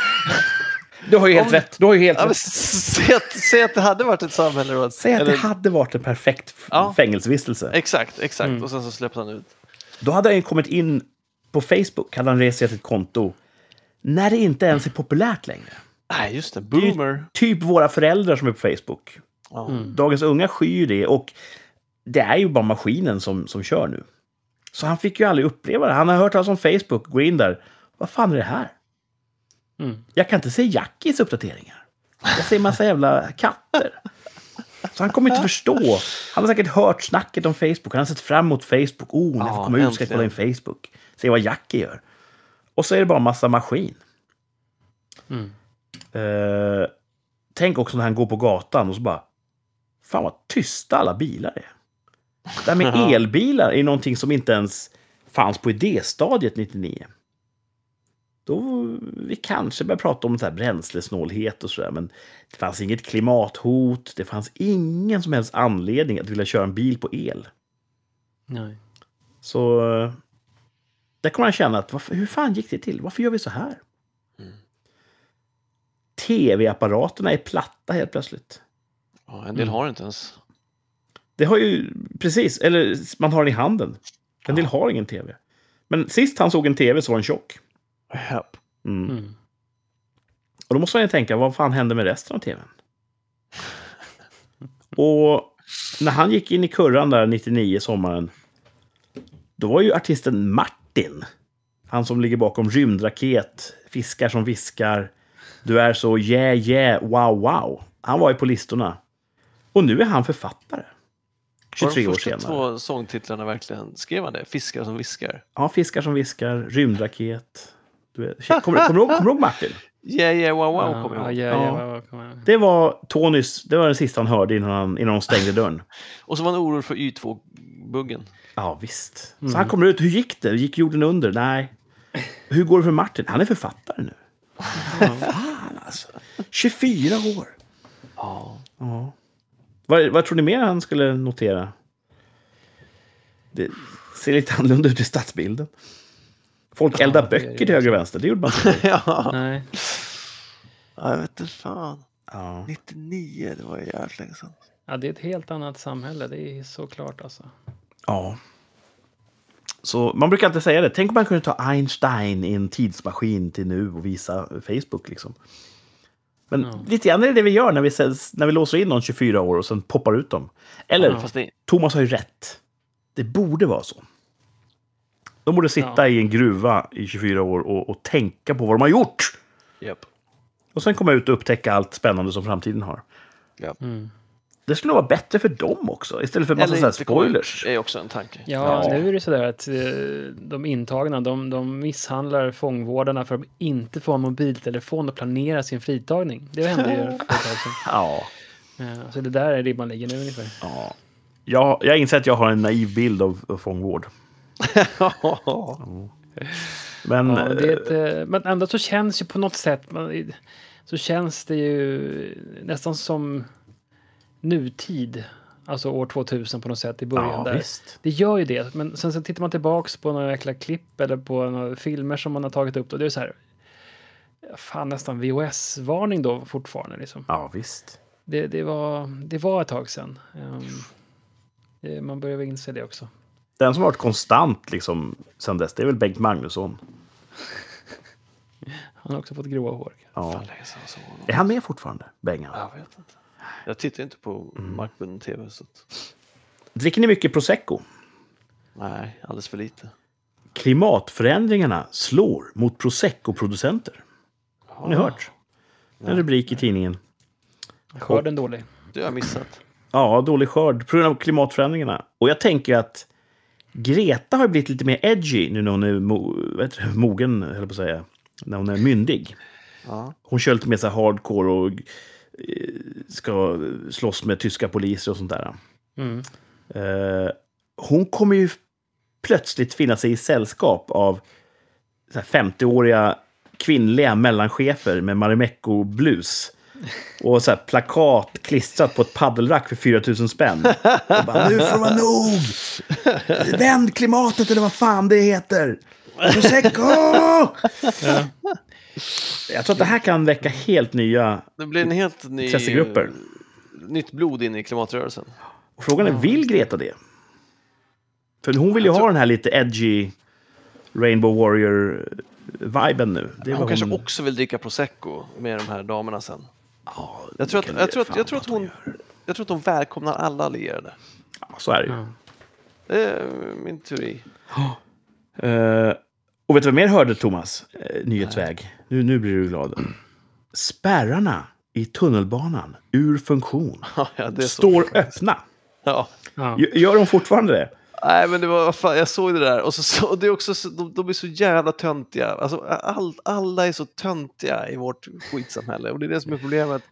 Du har ju helt Om- rätt. Du har ju helt ja, rätt. säg, att, säg att det hade varit ett samhälle då. Att, Säg att det eller- hade varit en perfekt Ja. fängelsevistelse. Exakt, exakt. Mm. Och sen så släppte han ut. Då hade han ju kommit in på Facebook, hade han registrerat ett konto. När det inte ens är populärt längre. Nej, just det. ju- Boomer. Typ våra föräldrar som är på Facebook. Ja. Dagens unga skyr det och det är ju bara maskinen som, som kör nu. Så han fick ju aldrig uppleva det. Han har hört talas om Facebook, går in där. Vad fan är det här? Mm. Jag kan inte se Jackies uppdateringar. Jag ser massa jävla katter. Så han kommer inte förstå. Han har säkert hört snacket om Facebook. Han har sett fram emot Facebook. Oh, när jag får komma ut ska jag kolla in. Facebook. Se vad Jackie gör. Och så är det bara massa maskin. Mm. Eh, tänk också när han går på gatan och så bara... Fan vad tysta alla bilar är. Det här med elbilar är någonting som inte ens fanns på idéstadiet 99. Då vi kanske började prata om så här bränslesnålhet och sådär, men det fanns inget klimathot. Det fanns ingen som helst anledning att vilja köra en bil på el. Nej. Så där kommer han känna att varför, hur fan gick det till? Varför gör vi så här? Mm. Tv-apparaterna är platta helt plötsligt. Ja, en del Mm. har inte ens. Det har ju precis, eller man har den i handen. En del har ingen tv. Men sist han såg en tv så var den tjock. Japp. Mm. Mm. Och då måste man ju tänka, vad fan hände med resten av tvn? Och när han gick in i kurran där 99, sommaren, då var ju artisten Martin, han som ligger bakom Rymdraket, Fiskar som viskar, Du är så yeah yeah wow wow. Han var ju på listorna. Och nu är han författare. Var 23 de år första senare. två sångtitlarna verkligen, skrev han det? Fiskar som viskar? Ja, Fiskar som viskar, Rymdraket. Du vet, kommer, kommer, kommer du ihåg Martin? Yeah yeah wow wow Ja, kommer ja, jag ihåg. ja, Ja. ja, ja, kom igen. Det var Tonys, det var det sista han hörde innan, han, innan de stängde dörren. [laughs] Och så var han orolig för Y2-buggen. Ja, visst. Så Mm. han kommer ut. Hur gick det? Gick jorden under? Nej. Hur går det för Martin? Han är författare nu. [laughs] Fan alltså. 24 år. Ja. Ja. Vad, vad tror ni mer han skulle notera? Det ser lite annorlunda ut i stadsbilden. Folk eldar är böcker till höger och vänster. Det gjorde man [laughs] inte. ja. Nej. Ja, jag vet inte fan. Ja. 99, det var ju jävligt länge sedan. Ja, det är ett helt annat samhälle. Det är såklart alltså. ja. Så man brukar alltid säga det. Tänk om man kunde ta Einstein i en tidsmaskin till nu och visa Facebook liksom. Men Ja. lite grann är det det vi gör när vi, när vi låser in någon 24 år och sen poppar ut dem. Eller, Ja. Fast det, Thomas har ju rätt. Det borde vara så. De borde sitta Ja. i en gruva i 24 år och, och tänka på vad de har gjort. japp. Och sen komma ut och upptäcka allt spännande som framtiden har. japp. Mm. Det skulle vara bättre för dem också, istället för en massa spoilers. är också en tanke. Ja, Ja. nu är det sådär att eh, de intagna, de, de misshandlar fångvårdarna för att de inte får en mobiltelefon och planera sin fritagning. Det hände ju för ett tag sedan. [laughs] Ja. Eh, Så det där är ribban ligger nu ungefär. ja. Jag, jag inser att jag har en naiv bild av, av fångvård. [laughs] Men Ja, det är eh, ett, men ändå så känns ju på något sätt, så känns det ju nästan som nutid. Alltså år 2000 på något sätt i början. ja, där. visst. Det gör ju det, men sen så tittar man tillbaks på några jäkla klipp eller på några filmer som man har tagit upp och det är så här. fan nästan VHS-varning då fortfarande. Liksom. Ja, visst. Det, det, var, det var ett tag sedan. Det, man börjar väl inse det också. Den som har varit konstant liksom sen dess, det är väl Bengt Magnusson. [laughs] Han har också fått gråa hår. Ja. Fan, honom. Är han med fortfarande, Bengan? Jag vet inte. Jag tittar inte på Mm. markbunden tv. Så att, Dricker ni mycket prosecco? nej, alldeles för lite. Klimatförändringarna slår mot prosecco-producenter. Har ni hört? En rubrik i tidningen. Skörden dålig. Det har jag missat. Ja, dålig skörd på grund av klimatförändringarna. Och jag tänker att Greta har blivit lite mer edgy nu när hon är mo det, mogen, höll på att säga. När hon är myndig. Ja. Hon kör lite mer så hardcore och ska slåss med tyska poliser och sånt där. Mm. Eh, hon kommer ju plötsligt finna sig i sällskap av så här 50-åriga kvinnliga mellanchefer med Marimekko-blus. Och så plakat klistrat på ett paddelrack för 4 000 spänn. Och bara, nu får det vara nog! Vänd klimatet eller vad fan det heter! Prosecco! Jag tror att det här kan väcka helt nya... Det blir en helt ny... Intressegrupper. Nytt blod in i klimatrörelsen. Och frågan är, vill Greta det? För hon vill ju Jag ha tror- den här lite edgy Rainbow Warrior-viben nu. Det är Hon kanske också vill dricka prosecco med de här damerna sen. jag, tror att, kan jag, det tror att, fan jag, tror att vad hon, jag tror att hon välkomnar alla allierade. Ja, så är det ju. Ja. Det är min teori. Eh, och vet du vad mer hörde, Thomas? Uh, nyhetsväg. Nu, nu blir du glad. Spärrarna i tunnelbanan ur funktion. [laughs] Ja, det är så. Står öppna. Ja. Gör de fortfarande det? Nej, men det var, fan, jag såg det där och så, så och det är också, så, de, de är så jävla töntiga. Alltså, all, alla är så töntiga i vårt skitsamhälle och det är det som är problemet.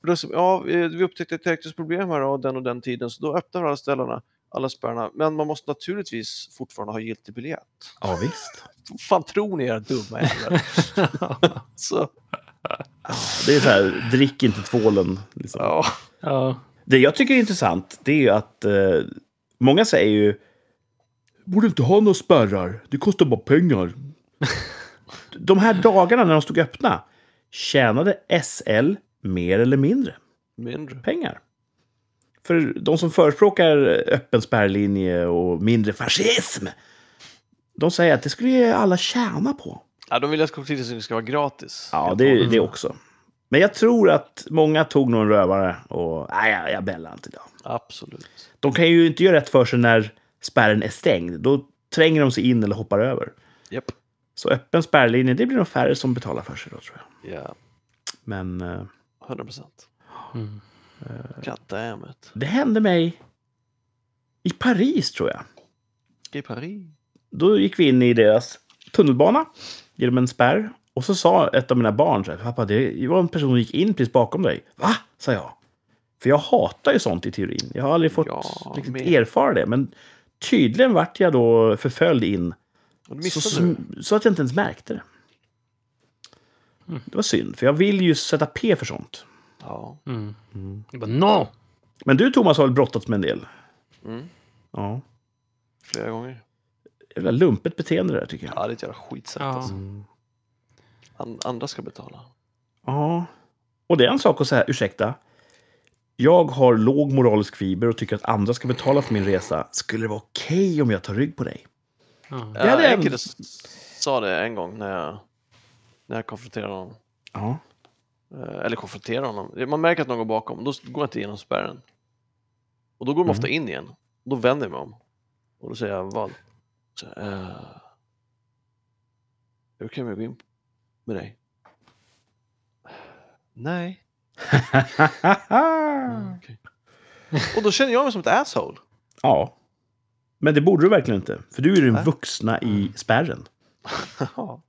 För då, ja, vi upptäckte ett tekniskt problem här och den och den tiden, så då öppnar vi alla ställena, alla spärrarna. Men man måste naturligtvis fortfarande ha giltig biljett. Ja, visst. Fan tror ni era dumma jävlar? [laughs] så, Det är så här, drick inte tvålen. Liksom. ja. ja. Det jag tycker är intressant, det är ju att eh, många säger ju borde inte ha några spärrar, det kostar bara pengar. [laughs] de här dagarna när de stod öppna tjänade SL mer eller mindre Mindre. pengar. För de som förespråkar öppen spärrlinje och mindre fascism, de säger att det skulle ju alla tjäna på. Ja, de vill att kollektivtrafiken ska vara gratis. Ja, det, det också. Men jag tror att många tog någon rövare och nej, jag, jag bällar inte idag. Absolut. De kan ju inte göra rätt för sig när spärren är stängd. Då tränger de sig in eller hoppar över. Japp. Så öppen spärrlinje, det blir nog färre som betalar för sig då, tror jag. Ja, Men eh, 100 procent. Mm. God damn it. det hände mig i Paris, tror jag. I Paris. Då gick vi in i deras tunnelbana genom en spärr. Och så sa ett av mina barn så här, pappa, det var en person som gick in precis bakom dig. Va? sa jag. För jag hatar ju sånt i teorin. Jag har aldrig fått Ja, riktigt med. erfara det. Men tydligen vart jag då förföljd in så, du. så att jag inte ens märkte det. Det var synd, för jag vill ju sätta P för sånt. Ja. Mm. Jag bara, no! Men du Thomas har väl brottats med en del? Mm. Ja. Flera gånger. Jävla lumpet beteende där tycker jag. Ja, det är ett jävla skitsätt Ja. alltså. An- andra ska betala. Ja. Och det är en sak att säga, ursäkta. Jag har låg moralisk fiber och tycker att andra ska betala för min resa. Skulle det vara okej om jag tar rygg på dig? Ja. Det Ja, en jag- kille sa det en gång när jag, när jag konfronterade honom. Ja. Eh, Eller konfronterade honom. Man märker att någon går bakom, då går jag inte igenom spärren. Och då går de ofta Mm. in igen. Då vänder jag mig om. Och då säger jag vad? Så, uh, hur kan vi gå in med dig? Nej. [laughs] Okej. Och då känner jag mig som ett asshole. ja. Men det borde du verkligen inte. För du är den Nej. vuxna i spärren. [laughs] ja,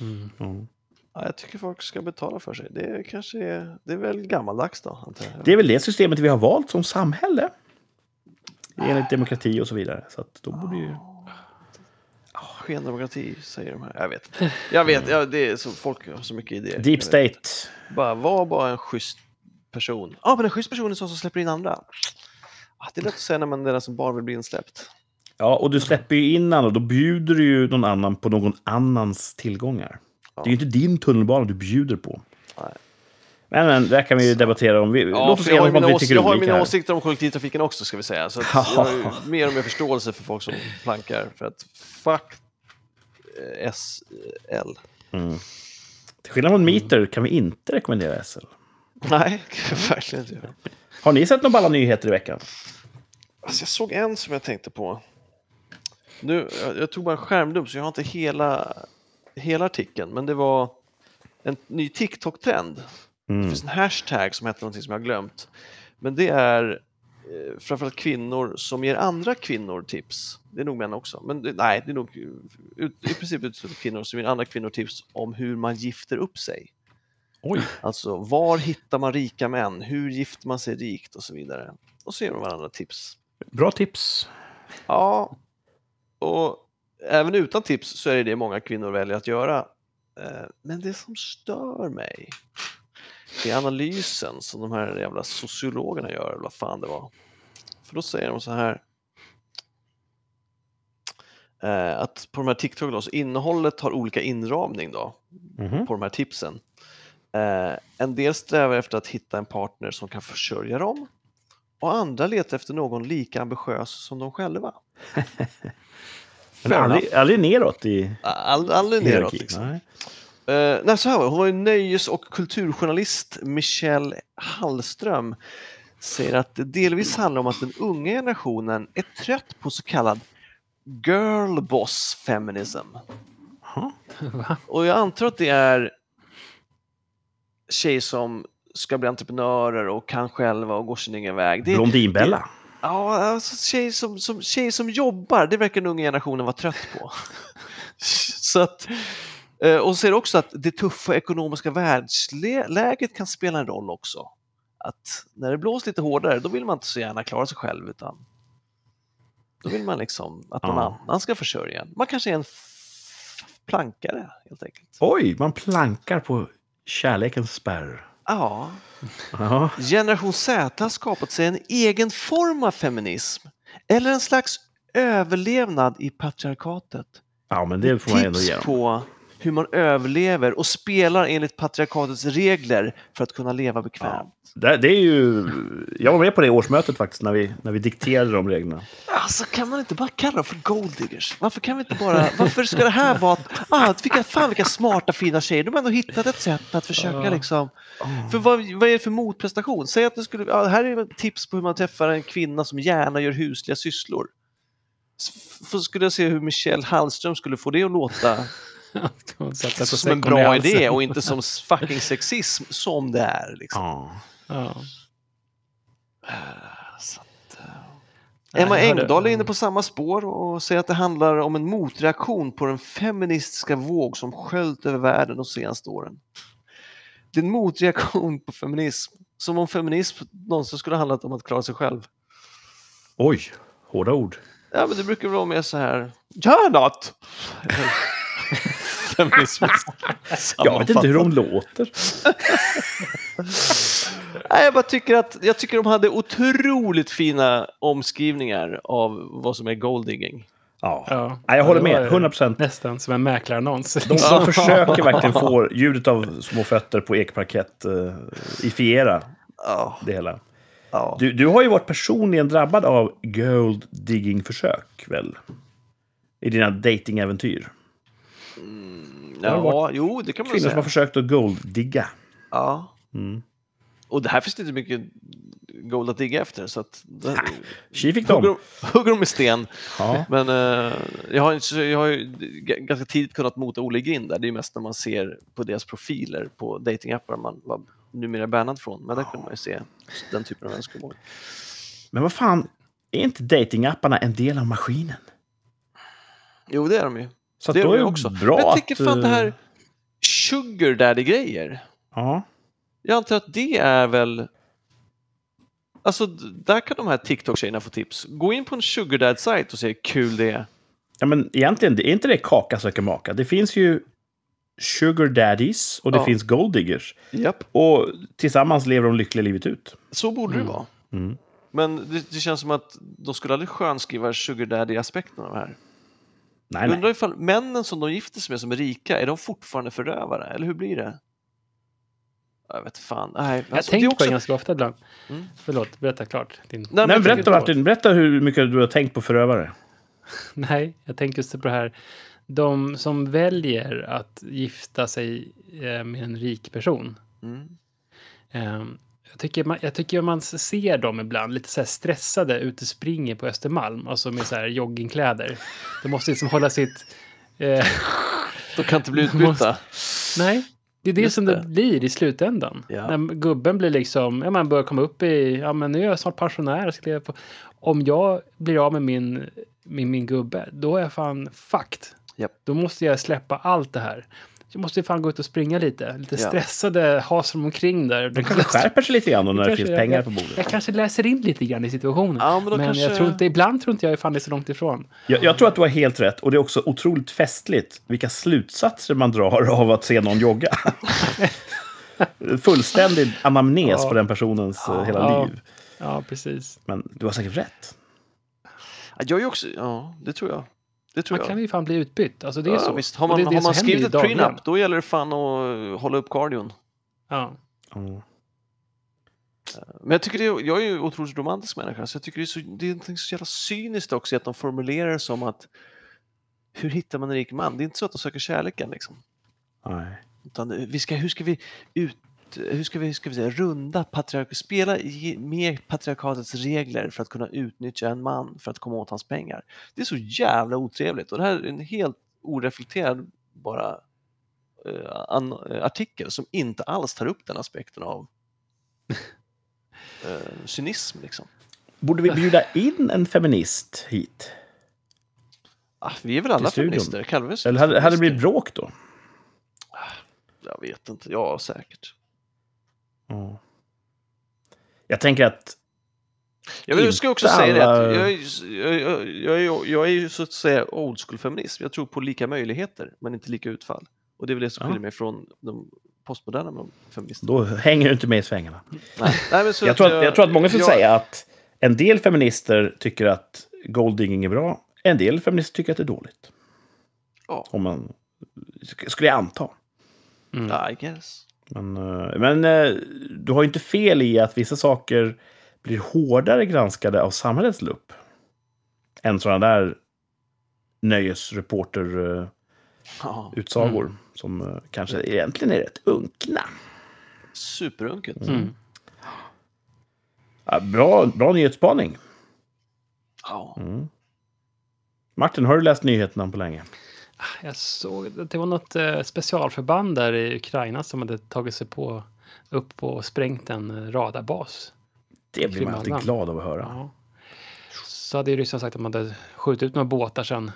Mm. Ja. jag tycker folk ska betala för sig. Det kanske är, det är väl gammaldags då, antar jag. Det är väl det systemet vi har valt som samhälle. Enligt demokrati och så vidare. Så att då borde ju... Skendemokrati säger de här. Jag vet. Jag vet, ja, det är så, folk har så mycket idéer. Deep Jag state. Bara, var bara en schysst person. Ja, men en schysst person är sån som släpper in andra. Ah, det är lätt att säga när man är den som bara vill bli insläppt. Ja, och du släpper ju in andra. Då bjuder du ju någon annan på någon annans tillgångar. Det är ju inte din tunnelbana du bjuder på. Nej. Men, men, det kan vi ju debattera om. Vi, Ja, låt oss jag har, mina, ås- jag har mina här. åsikter om kollektivtrafiken också, ska vi säga. Så jag har [laughs] mer och mer förståelse för folk som plankar. För att fuck eh, SL. Mm. Till skillnad från Meter kan vi inte rekommendera SL. Nej, [laughs] verkligen inte. Har ni sett några balla nyheter i veckan? Alltså, jag såg en som jag tänkte på. Nu, jag, jag tog bara en skärmdump så jag har inte hela, hela artikeln. Men det var en ny TikTok-trend. Det Mm. finns en hashtag som heter någonting som jag har glömt. Men det är eh, framförallt kvinnor som ger andra kvinnor tips. Det är nog män också, men det, nej, det är nog ut, i princip uteslutande kvinnor som ger andra kvinnor tips om hur man gifter upp sig. Oj. Alltså, var hittar man rika män? Hur gifter man sig rikt? Och så vidare. Och så ger de varandra tips. Bra tips. Ja, och även utan tips så är det det många kvinnor väljer att göra. Eh, Men det som stör mig är analysen som de här jävla sociologerna gör, eller vad fan det var. För då säger de så här eh, att på de här TikTok då, så innehållet har olika inramning då Mhm. på de här tipsen. Eh, en del strävar efter att hitta en partner som kan försörja dem och andra letar efter någon lika ambitiös som de själva. [laughs] Men aldrig, aldrig neråt i All, aldrig neråt liksom. Nej. Eh, nej, så här var. Hon var ju nöjes och kulturjournalist Michelle Hallström säger att det delvis handlar om att den unga generationen är trött på så kallad girl boss feminism. [laughs] Va? Och jag antar att det är tjejer som ska bli entreprenörer och kan själva och går sin egen väg. Det, Blondinbella. Ja, alltså tjejer som, som, tjejer som jobbar, det verkar den unga generationen vara trött på. [laughs] så att, eh, och ser också att det tuffa ekonomiska världsläget kan spela en roll också. Att när det blåser lite hårdare, då vill man inte så gärna klara sig själv utan då vill man liksom att någon Ja. annan ska försörja en. Man kanske är en plankare helt enkelt. Oj, man plankar på kärlekens spärr. Ja, Ja. Generation Z har skapat sig en egen form av feminism eller en slags överlevnad i patriarkatet. ja, men det får man ändå ge dem. på hur man överlever och spelar enligt patriarkatets regler för att kunna leva bekvämt. Det, det är ju... Jag var med på det årsmötet faktiskt, när vi, när vi dikterade de reglerna. Alltså kan man inte bara kalla dem för golddiggers? Varför kan vi inte bara, varför ska det här vara ah, vilka, fan vilka smarta fina tjejer, de har ändå hittat ett sätt att försöka Ja. liksom, för vad, vad är det för motprestation? Säg att det skulle, ja, här är ett tips på hur man träffar en kvinna som gärna gör husliga sysslor. S- För skulle jag se hur Michelle Hallström skulle få det att låta [laughs] Som en bra idé och inte som fucking sexism som det är. Liksom. Ja. Ja. Så att, Nej, Emma Engdahl är inne på samma spår och säger att det handlar om en motreaktion på den feministiska våg som sköljt över världen de senaste åren. Det är en motreaktion på feminism. Som om feminism någonsin skulle handlat om att klara sig själv. Oj, hårda ord. Ja, men det brukar vara mer så här, gör något! [laughs] Feminismens Jag vet inte hur de låter. Nej, jag bara tycker att jag tycker de hade otroligt fina omskrivningar av vad som är golddigging. Ja. Ja. Nej, jag håller med. 100 procent. Nästan som en mäklarannons. De, de försöker [laughs] verkligen få ljudet av små fötter på ekparkett uh, ifiera Ja, det hela. ja. Du, du har ju varit personligen drabbad av gold digging-försök, väl? I dina datingäventyr. Har ja varit jo, det kan man Kvinnor som har säga. försökt att gold-digga. Ja. Mm. Och det här finns det inte mycket gold att digga efter. Så att det, Tji fick hugger, de. de, hugger de med sten. Ja. Men eh, jag, har, jag har ganska tidigt kunnat mota Olle grind där. Det är mest när man ser på deras profiler på datingappar man var numera bannad från. Men där kunde man ju se den typen av önskemål. Men vad fan, är inte datingapparna en del av maskinen? Jo, det är de ju. Så det de det också. bra Men jag tycker fan att, det här eh, sugar daddy-grejer. Ja. Jag antar att det är väl... Alltså, där kan de här TikTok-tjejerna få tips. Gå in på en sugar dad-sajt och se hur kul det är. ja, men egentligen, är inte det kaka söker maka. Det finns ju sugar daddies och det Ja. finns gold diggers. Japp, Och tillsammans lever de lyckliga livet ut. så borde det vara. Mm. Men det, det känns som att de skulle aldrig skönskriva sugar daddy-aspekten av det här. Nej, Jag undrar nej. ifall männen som de gifter sig med som är rika, är de fortfarande förövare? Eller hur blir det? Jag vet fan. Nej, Jag alltså, är tänker på också... det ganska ofta ibland. Mm. Förlåt, berätta klart. Din... Nej, Nej, berätta jag- Martin, berätta hur mycket du har tänkt på förövare. [laughs] Nej, jag tänker just på det här. De som väljer att gifta sig eh, med en rik person. Mm. Ehm, Jag tycker, man, jag tycker man ser dem ibland lite så här stressade ute och springer på Östermalm. Alltså med så här joggingkläder. De måste liksom hålla sitt... Eh, De kan inte bli [laughs] utbytta. måste- nej, det är det Just som det. det blir i slutändan. Ja. När gubben blir liksom, ja man börjar komma upp i, ja men nu är jag snart pensionär. Ska leva på. Om jag blir av med min, min, min gubbe, då är jag fan fucked. Japp. Då måste jag släppa allt det här. Jag måste fan gå ut och springa lite. Lite Ja. stressade hasar de omkring där. De kanske skärper sig lite grann när det finns jag- pengar på bordet. Jag kanske läser in lite grann i situationen. Ja, men men kanske- jag tror inte, ibland tror inte jag är fan är så långt ifrån. Jag, jag tror att du har helt rätt. Och det är också otroligt festligt vilka slutsatser man drar av att se någon jogga. [laughs] Fullständig anamnes Ja. på den personens eh, hela Ja. liv. Ja, precis. Men du har säkert rätt. Ja, Jag är ju också, ja, det tror jag. Det tror Man jag. kan ju fan bli utbytt. Alltså det är ja, så. Visst. Har man, det har man skrivit ett prenup, då gäller det fan att hålla upp cardion. Ja. Mm. Men jag tycker det är, jag är ju otroligt romantisk människa, så jag tycker det är, så, det är så jävla cyniskt också att de formulerar det som att hur hittar man en rik man? Det är inte så att de söker kärleken liksom. Nej. Utan vi ska, hur ska vi ut, hur ska vi, ska vi säga, runda patriark, spela med patriarkatets regler för att kunna utnyttja en man för att komma åt hans pengar. Det är så jävla otrevligt och det här är en helt oreflekterad bara eh, an, eh, artikel som inte alls tar upp den aspekten av [laughs] eh, cynism liksom. Borde vi bjuda in en feminist hit? Ah, vi är väl alla feminister? Kallar vi Eller hade, hade det blivit bråk då? Jag vet inte, ja säkert. Ja. Jag tänker att Jag vill- ska också Inte säga det alla- att jag, är- jag, jag, jag, jag är ju så att säga old school feminist. Jag tror på lika möjligheter men inte lika utfall. Och det är väl det som Ja. skiljer mig från de postmoderna feministerna. då hänger du inte med i svängarna. Nej. Nej, men så Jag tror, att, jag tror att många skulle säga att en del feminister tycker att golddigging är bra. En del feminister tycker att det är dåligt. Ja, Om man, skulle jag anta. Mm. I guess. Men, eh, men eh, du har ju inte fel i att vissa saker blir hårdare granskade av samhällets lupp. Än sådana där nöjesreporter-utsagor. Ja, Som eh, kanske egentligen är rätt unkna. superunket. Mm. Ja, bra, bra nyhetsspaning. Ja. Mm. Martin, har du läst nyheterna på länge? Jag såg att det var något eh, specialförband där i Ukraina som hade tagit sig på upp och sprängt en eh, radarbas. Det blir man alltid glad av att höra. Ja. Så hade ju Ryssland sagt att man hade skjutit ut några båtar sen.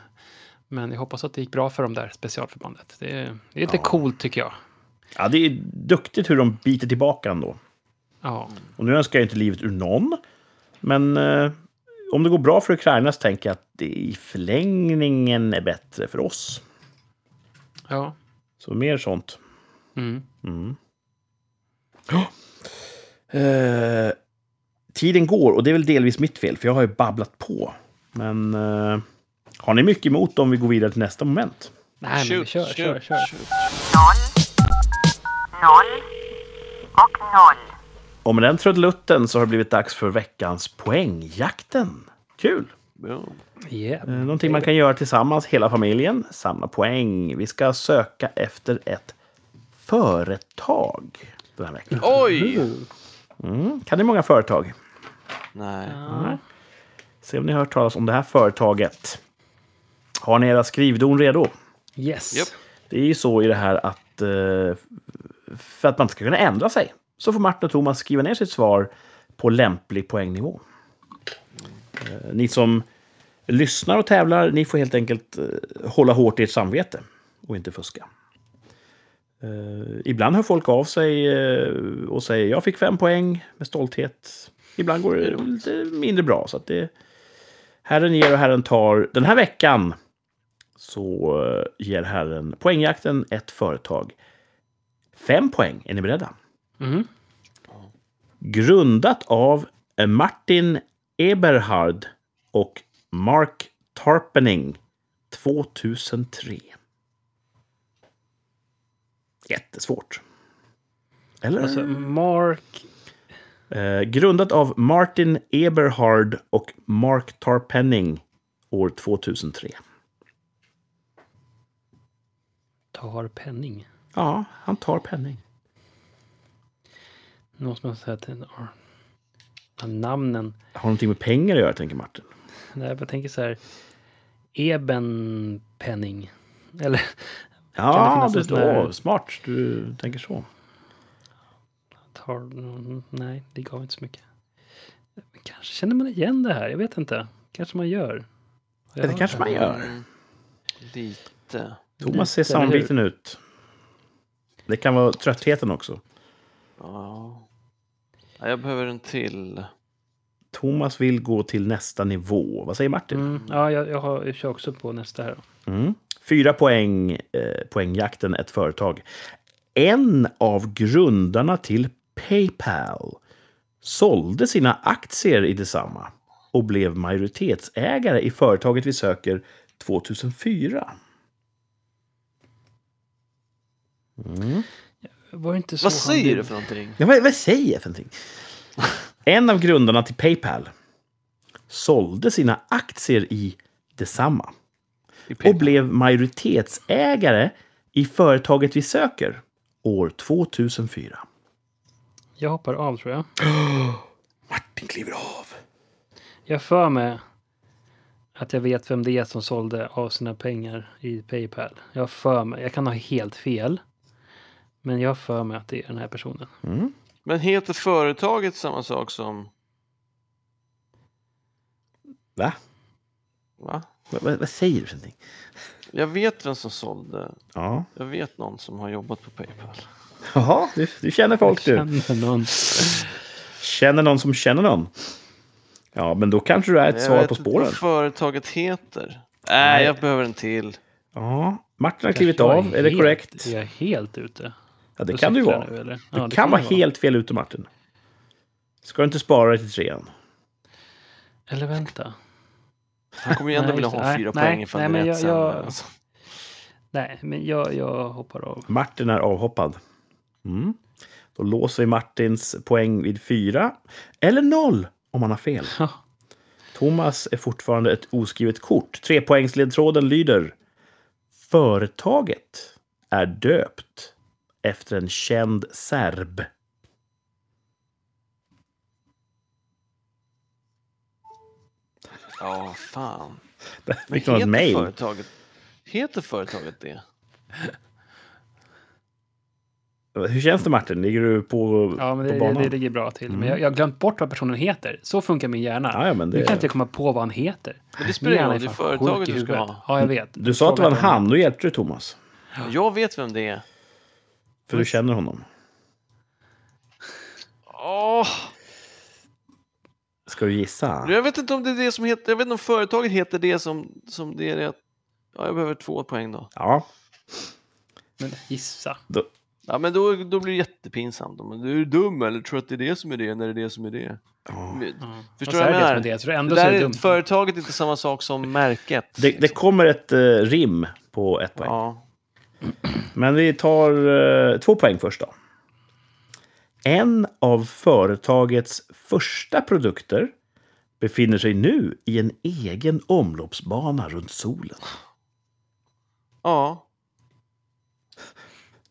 Men jag hoppas att det gick bra för dem där specialförbandet. Det är, det är lite Ja. coolt tycker jag. Ja, det är duktigt hur de biter tillbaka ändå. Ja, Och nu önskar jag inte livet ur någon. Men eh, om det går bra för Ukraina så tänker jag att det i förlängningen är bättre för oss. ja. Så mer sånt. Mm. Mm. Eh, tiden går och det är väl delvis mitt fel, för jag har ju babblat på. Men eh, har ni mycket emot om vi går vidare till nästa moment? Nej, men vi kör, kör, kör. Noll, noll och noll. Och med den trudelutten så har det blivit dags för veckans poängjakten. Kul! Ja. Yeah. Eh, Någonting man kan göra tillsammans, hela familjen. Samla poäng. Vi ska söka efter ett företag den här veckan. Oj! Mm. Kan ni många företag? Nej. Ja. Se om ni har hört talas om det här företaget. Har ni era skrivdon redo? Yes. Japp. Det är ju så i det här att eh, för att man ska kunna ändra sig så får Martin och Thomas skriva ner sitt svar på lämplig poängnivå. Eh, ni som lyssnar och tävlar, ni får helt enkelt eh, hålla hårt i ert samvete och inte fuska. Eh, ibland hör folk av sig och säger jag fick fem poäng med stolthet. Ibland går det lite mindre bra. Så att det, Herren ger och Herren tar. Den här veckan så ger Herren poängjakten ett företag. Fem poäng. Är ni beredda? Mm. Grundat av Martin Eberhard och Mark Tarpening 2003. Jättesvårt. Eller? Alltså, Mark... Eh, grundat av Martin Eberhard och Mark Tarpenning år 2003. tar penning. Ja, han tar penning. Nu måste man säga att det är- ja, namnen. Har någonting med pengar att göra, tänker Martin. Nej, jag tänker så här. Eben penning. Eller Ja, det här- åh, smart. Du tänker så. tar... mm, Nej, det gav inte så mycket. Kanske känner man igen det här. Jag vet inte. Kanske man gör. Ja, det kanske man gör. Mm, lite. Thomas ser sammanbiten ut. Det kan vara tröttheten också. Ja. Ja, Jag behöver en till. Thomas vill gå till nästa nivå. Vad säger Martin? Mm, ja, jag, jag, har, jag kör också på nästa här. Mm. Fyra poäng, eh, poängjakten, ett företag. En av grundarna till Paypal sålde sina aktier i detsamma och blev majoritetsägare i företaget vi söker 2004. Mm. Var det inte så Vad säger du för någonting? Ja, vad, vad säger jag för någonting? [laughs] En av grundarna till Paypal sålde sina aktier i detsamma I och blev majoritetsägare i företaget vi söker år 2004. Jag hoppar av tror jag. [gasps] Martin kliver av. Jag för mig att jag vet vem det är som sålde av sina pengar i Paypal. Jag för mig, jag kan ha helt fel. Men jag för mig att det är den här personen. Mm. Men heter företaget samma sak som... Va? Va? Vad, vad, vad säger du för någonting? Jag vet vem som sålde. Ja. Jag vet någon som har jobbat på Paypal. Jaha, du, du känner folk du. Känner någon. Känner någon som känner någon. Ja, men då kanske du är ett Jag svar vet på inte spåren. vad företaget heter. Nej. Nej, jag behöver en till. Ja, Martin har klivit Jag av. Är det helt- korrekt? Jag är helt ute. Ja, det kan du cyklar vara. nu, eller? Ja, det kan vara helt fel ute, Martin. Ska du inte spara dig till trean? Eller vänta. Han kommer ju ändå Nej, vilja det. ha Nej, fyra nej, poäng ifall nej, det är rätt jag- sen. jag- Alltså. Nej, men jag, jag hoppar av. Martin är avhoppad. Mm. Då låser vi Martins poäng vid fyra. Eller noll om han har fel. Ja. Thomas är fortfarande ett oskrivet kort. Trepoängsledtråden lyder. Företaget är döpt efter en känd serb. Ja, fan. Där Men fick ett heter mejl. företaget, heter företaget det? Hur känns det Martin? Ligger du på, Ja, men på det, banan? det, det ligger bra till. Mm. Men jag, jag har glömt bort vad personen heter. Så funkar min hjärna. Ja, ja, men Nu det... kan inte jag komma på vad han heter. Men det spelar ingen roll, det är företaget du ska ha. Ja, jag vet. Du sa att det var en han, då hjälpte du Thomas. Jag vet vem det är. För du känner honom. Åh, Ska du gissa? jag vet inte om det är det som heter, jag vet inte om företaget heter det som, som det är det. Ja, jag behöver två poäng då. Ja, Men gissa. då, Ja, men då, då blir det jättepinsamt. Men du är dum eller tror att det är det som är det när det är det som är det. Ja. Förstår du vad är jag det menar? det det är Det ändå där är det är, dumt. företaget är inte samma sak som märket. Det, det liksom. kommer ett eh, rim på ett poäng. Ja, Men vi tar eh, två poäng först då. En av företagets första produkter befinner sig nu i en egen omloppsbana runt solen. ja,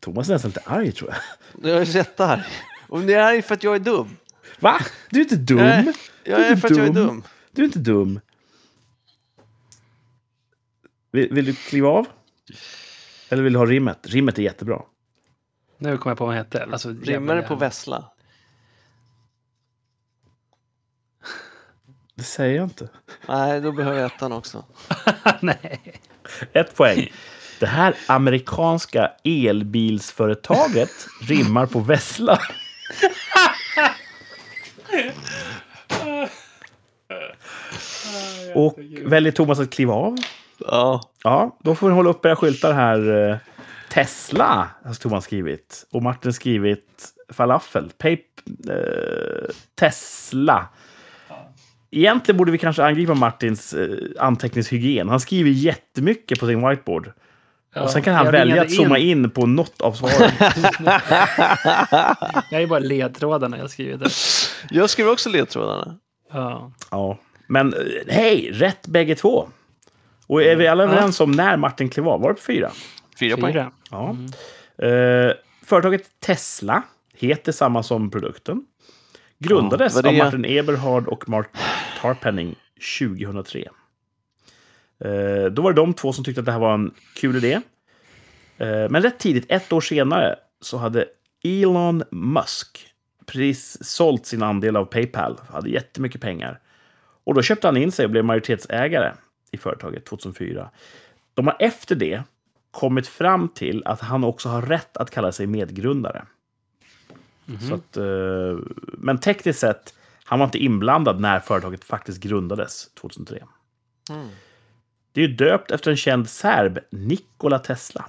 Thomas är nästan lite arg tror jag. det är jättearg. Och det är för att jag är dum. Va? Du är inte dum. Nej, Jag är inte för att jag är dum. dum. Du är inte dum. Vill, vill du kliva av? Eller vill du ha rimmet? Rimmet är jättebra. Nu kommer jag på vad han hette. Alltså, Rimmar det på vessla? [laughs] Det säger jag inte. Nej, då behöver jag ettan också. [laughs] Nej. Ett poäng. Det här amerikanska elbilsföretaget [laughs] rimmar på vessla. Och väljer Thomas att kliva av? Ja, Ja, då får ni hålla upp era skyltar här. eh, Tesla har Thomas skrivit. Och Martin skrivit falafel. Pape, eh, Tesla. egentligen borde vi kanske angripa Martins eh, anteckningshygien. Han skriver jättemycket på sin whiteboard. och sen kan han välja att zooma in på något av svaren. [laughs] Jag är bara ledtrådarna jag skrivit där. Jag skriver också ledtrådarna. Ja. ja. Men eh, hej, rätt bägge två. Och är vi alla Ja. överens om när Martin klev av? Var det på fyra? Fyra, poäng. Fyra. Ja. Eh, företaget Tesla heter samma som produkten. Grundades Ja, av det Martin Eberhard och Mark Tarpenning 2003. Eh, då var det de två som tyckte att det här var en kul idé. Eh, men rätt tidigt, ett år senare, så hade Elon Musk precis sålt sin andel av Paypal. Hade jättemycket pengar. Och då köpte han in sig och blev majoritetsägare i företaget 2004. De har efter det kommit fram till att han också har rätt att kalla sig medgrundare. Så att, eh, men tekniskt sett, han var inte inblandad när företaget faktiskt grundades 2003. Mm. Det är döpt efter en känd serb, Nikola Tesla.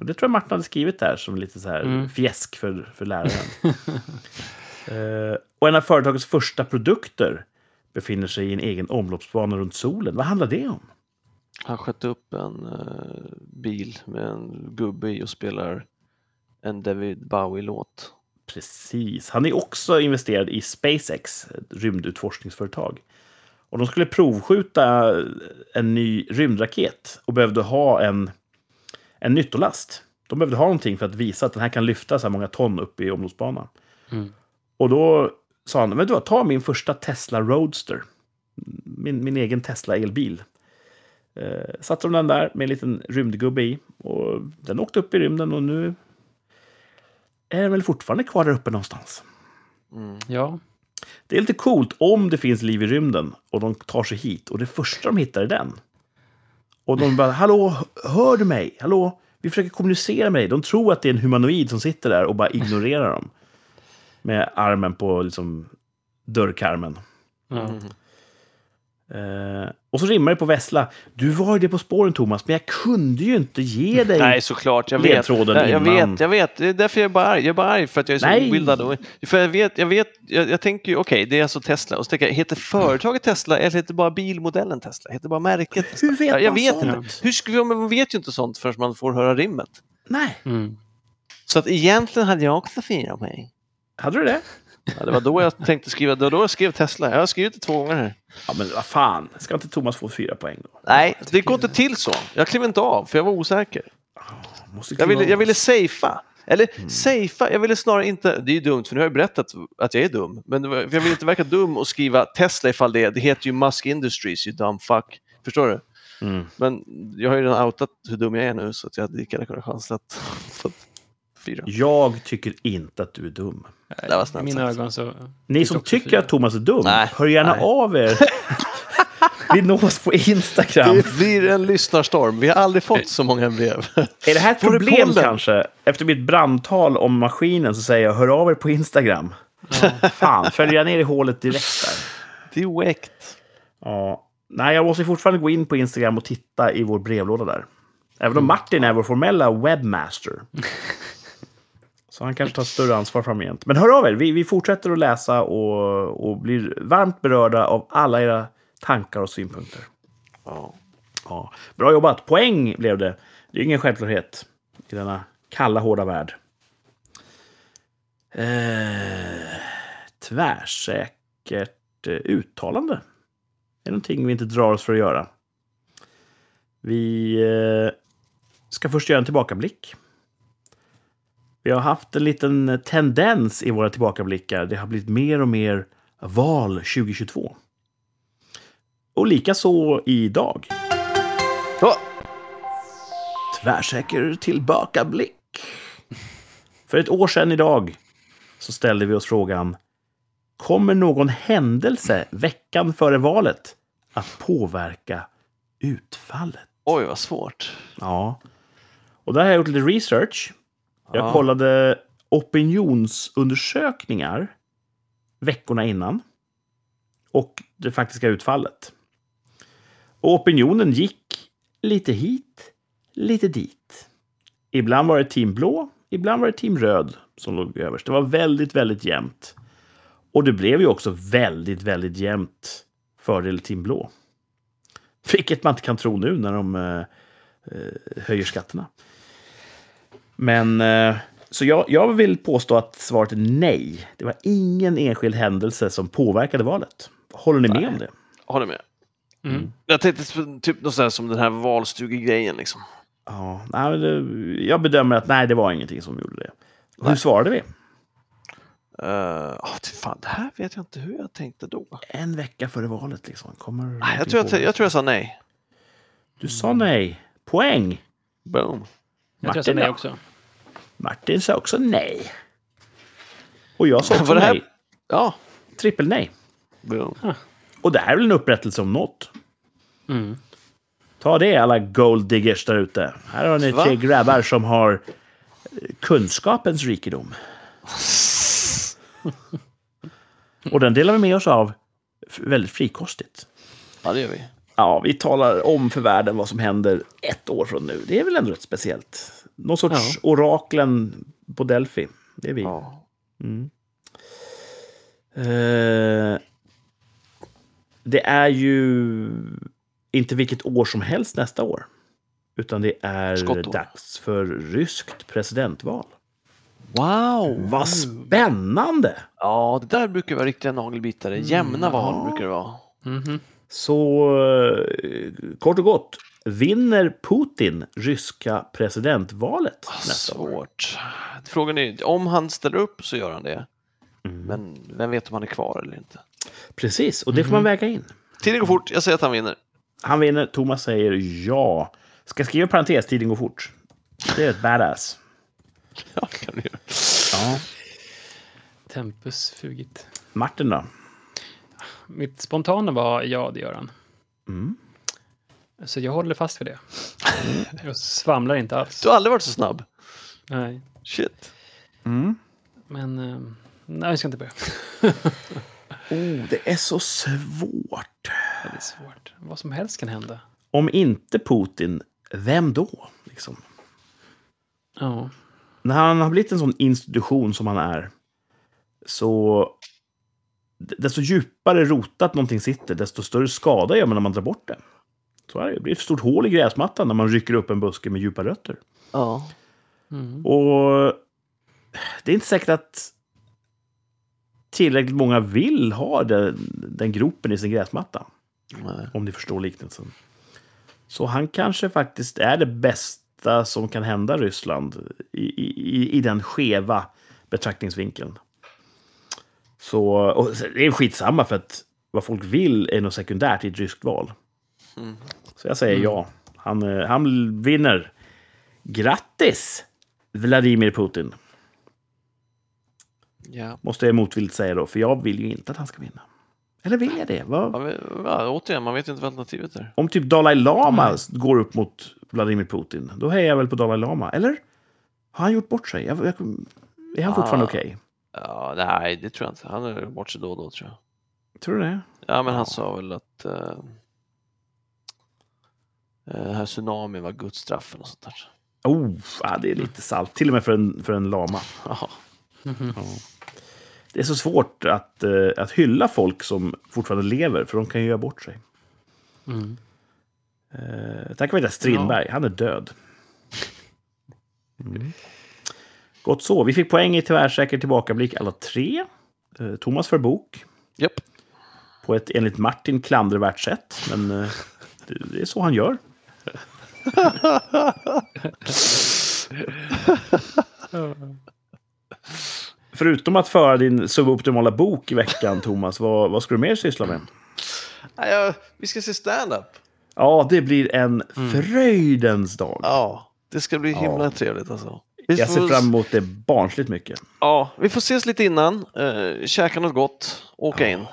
Och det tror jag Martin hade skrivit där som lite så här Mm. fjäsk för, för läraren. [laughs] Eh, och en av företagets första produkter befinner sig i en egen omloppsbana runt solen. Vad handlar det om? Han sköt upp en eh, bil med en gubbe i och spelar en David Bowie-låt. Precis. Han är också investerad i SpaceX, ett rymdutforskningsföretag. Och de skulle provskjuta en ny rymdraket och behövde ha en, en nyttolast. De behövde ha någonting för att visa att den här kan lyfta så här många ton upp i omloppsbanan. Mm. Och då sa han, men du ta min första Tesla Roadster. Min, min egen Tesla elbil. Eh, satte de den där med en liten rymdgubbe i. Och den åkte upp i rymden och nu är den väl fortfarande kvar där uppe någonstans. Mm. Ja. Det är lite coolt om det finns liv i rymden och de tar sig hit och det första de hittar är den. Och de bara, hallå, hör du mig? Hallå, vi försöker kommunicera med dig. De tror att det är en humanoid som sitter där och bara ignorerar dem. Med armen på liksom dörrkarmen. Mm. Eh, och så rimmar det på Vessla. Du var ju det på spåren Thomas, men jag kunde ju inte ge [laughs] dig... Nej, såklart. Jag vet. ledtråden Nej, jag innan. vet, jag vet. Det är därför jag är bara arg. Jag är bara arg för att jag är så Nej. obildad. För jag vet, jag vet, jag, jag tänker ju, okej, det är alltså Tesla. Och så tänker jag, heter företaget Tesla eller heter bara bilmodellen Tesla? Heter bara märket Tesla? Hur vet jag, jag man vet sånt? inte. Hur skulle, man vet ju inte sånt förrän man får höra rimmet. Nej, Mm. Så att egentligen hade jag också fyra poäng. Hade du det? Ja, det var då jag tänkte skriva, det var då jag skrev Tesla. Jag har skrivit det två gånger här. Ja, men vad fan. Ska inte Thomas få fyra poäng då? Nej, det går inte till så. Jag klev inte av, för jag var osäker. Måste Jag kliva ville, av. jag ville safea. Eller Mm. safea, jag ville snarare inte, det är ju dumt för nu har jag berättat att jag är dum, men det var- för jag vill inte verka dum och skriva Tesla ifall det är, det heter ju Musk Industries, you dumb fuck. Förstår du? Mm. Men jag har ju redan outat hur dum jag är nu så att jag hade lika gärna kunnat chansa att få fyra. Jag tycker inte att du är dum. Det var I snällt mina sagt. ögon så... Ni som tycker fyra. att Thomas är dum, Nej, hör gärna nej. av er. [laughs] Vi nås på Instagram. Det blir en lyssnarstorm, vi har aldrig fått så många brev. Är det här ett problem kanske? Efter mitt brandtal om maskinen så säger jag hör av er på Instagram. Fan, följer jag ner i hålet direkt där? Direkt. Ja. Nej, jag måste fortfarande gå in på Instagram och titta i vår brevlåda där. Även om Martin är vår formella webbmaster. [laughs] Så han kanske tar större ansvar framgent. Men hör av er, vi, vi fortsätter att läsa och, och blir varmt berörda av alla era tankar och synpunkter. Ja. Ja, bra jobbat! Poäng blev det. Det är ingen självklarhet i denna kalla, hårda värld. Eh, tvärsäkert eh, uttalande. Det är någonting vi inte drar oss för att göra. Vi eh, ska först göra en tillbakablick. Vi har haft en liten tendens i våra tillbakablickar. Det har blivit mer och mer val 2022. Och likaså idag. Ja. Tvärsäker tillbakablick. För ett år sedan idag så ställde vi oss frågan Kommer någon händelse veckan före valet att påverka utfallet? Oj, vad svårt. Ja. Och där har jag gjort lite research. Jag Ja. kollade opinionsundersökningar veckorna innan. Och det faktiska utfallet. Och opinionen gick lite hit, lite dit. Ibland var det team blå, ibland var det team röd som låg överst. Det var väldigt, väldigt jämnt. Och det blev ju också väldigt, väldigt jämnt fördel Team Blå. Vilket man inte kan tro nu när de eh, eh, höjer skatterna. Men eh, så jag, jag vill påstå att svaret är nej. Det var ingen enskild händelse som påverkade valet. Håller ni med Nej. om det? Håller med. Mm. Jag tänkte typ något sånt som den här valstugegrejen liksom. Ja, nej, jag bedömer att nej, det var ingenting som gjorde det. Hur Nej. svarade vi? Uh, fan, det här vet jag inte hur jag tänkte då. En vecka före valet liksom. Kommer Nej, jag, tror jag, jag tror jag sa nej. Du sa nej. Poäng. Boom. Jag tror jag sa Martin nej också. Martin sa också nej. Och jag sa också det här- nej. Ja, Trippel nej. boom. Och det här är väl en upprättelse om något. Mm. Ta det alla gold diggers där ute. Här har ni Va? tre grabbar som har eh, kunskapens rikedom. [laughs] Och den delar vi med oss av väldigt frikostigt. Ja, det gör vi. Ja, vi talar om för världen vad som händer ett år från nu. Det är väl ändå rätt speciellt. Någon sorts oraklen på Delphi. Det är vi. Ja. Mm. Eh, det är ju inte vilket år som helst nästa år. Utan det är Skottår. dags för ryskt presidentval. Wow! Vad spännande! Ja, det där brukar vara riktiga nagelbitare. Jämna val brukar det vara. Mhm. Så eh, kort och gott. Vinner Putin ryska presidentvalet nästa år? Svårt. Frågan är, om han ställer upp så gör han det. Mm. Men vem vet om han är kvar eller inte? Precis, och det får man väga in. Tiden går fort, jag säger att han vinner. Han vinner, Thomas säger ja. Ska jag skriva parentes, tiden går fort. Det är ett badass. [laughs] Ja, kan du göra. Ja. Tempus fugit. Martin då? Mitt spontana var ja, det gör han. Mm. Så jag håller fast vid det. Jag svamlar inte alls. Du har aldrig varit så snabb. Nej. Shit. Mm. Men eh, nej, jag ska inte börja. [laughs] Oh, det är så svårt. Ja, det är svårt. Vad som helst kan hända. Om inte Putin, vem då? Liksom. Ja. När han har blivit en sån institution som han är, så desto djupare rotat någonting sitter, desto större skada gör man när man drar bort det. Så är det. Det blir ett stort hål i gräsmattan när man rycker upp en buske med djupa rötter. Ja. Mm. Och det är inte säkert att tillräckligt många vill ha den, den gropen i sin gräsmatta. Nej. Om ni förstår liknelsen. Så han kanske faktiskt är det bästa som kan hända Ryssland i, i, i den skeva betraktningsvinkeln. Så och det är skitsamma för att vad folk vill är något sekundärt i ett ryskt val. Mm. Så jag säger ja. Han, eh, han vinner. Grattis, Vladimir Putin. Ja. Måste jag motvilligt säga då, för jag vill ju inte att han ska vinna. Eller vill jag det? Vad, Ja, men, ja, återigen, man vet inte vad alternativet är. Om typ Dalai Lama går upp mot Vladimir Putin, då hejar jag väl på Dalai Lama. Eller? Har han gjort bort sig? Jag, jag, är han fortfarande Ah. okej? Ja, nej, det tror jag inte. Han har bort sig då och då tror jag. Tror du det? Ja, men han Ja. sa väl att uh, den här tsunamin var gudsstraffen och sånt där. Oh, ja, det är lite salt. Till och med för en, för en lama. Ja. Mhm. Ja. Det är så svårt att, eh, att hylla folk som fortfarande lever, för de kan ju göra bort sig. Mm. Uh, tack vare Strindberg, han är död. Mm. [laughs] Gott så. Vi fick poäng i tvärsäker tillbakablick alla tre. Eh, Thomas för bok. Japp. På ett enligt Martin klandervärt sätt. Men eh, det, är så han gör. [laughs] Förutom att föra din suboptimala bok i veckan, Thomas, vad, vad ska du mer syssla med? Ja, vi ska se stand-up. Ja, det blir en fröjdens dag. Ja, det ska bli himla Ja. trevligt alltså. Vi Jag får- ser fram emot det barnsligt mycket. Ja, vi får ses lite innan, uh, käka något gott, åka in,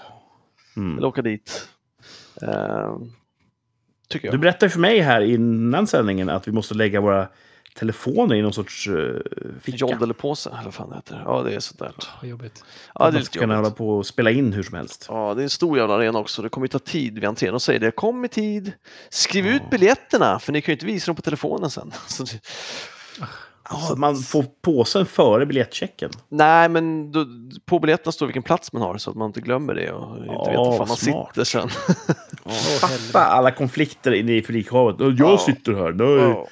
Mm. eller åka dit. Eh, tycker jag. Du berättade för mig här innan sändningen att vi måste lägga våra telefoner i någon sorts uh, ficka. Joddelepåse, eller vad fan det heter. Ja, det är sånt där. Vad jobbigt. Ja, det är man ska kunna hålla på och spela in hur som helst. Ja, det är en stor jävla arena också. Det kommer ju ta tid vid entrén. Och säger det, kom i tid. Skriv ut biljetterna, för ni kan ju inte visa dem på telefonen sen. [laughs] Så det- Ja, man får påsen före biljettchecken. Nej, men då, på biljetterna står vilken plats man har så att man inte glömmer det och inte Ja, vet var fan man smart. sitter sen. [laughs] Fatta alla konflikter inne i publikhavet. Jag Ja. sitter här. Nej.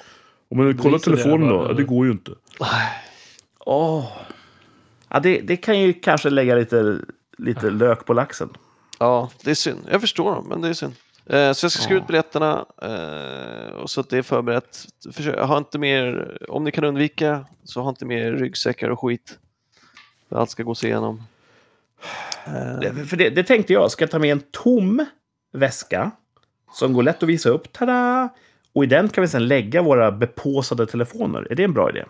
Om man kollar telefonen då? Ja, det går ju inte. Åh. Ja, det, det kan ju kanske lägga lite, lite lök på laxen. Ja, det är synd. Jag förstår dem, men det är synd. Eh, Så jag ska skriva ut biljetterna eh, och så att det är förberett. Försök, ha inte mer, om ni kan undvika, så ha inte mer ryggsäckar och skit. För allt ska gås igenom. Det- För det, det tänkte jag. Ska jag ta med en tom väska som går lätt att visa upp. Tada! Och i den kan vi sedan lägga våra bepåsade telefoner. Är det en bra idé?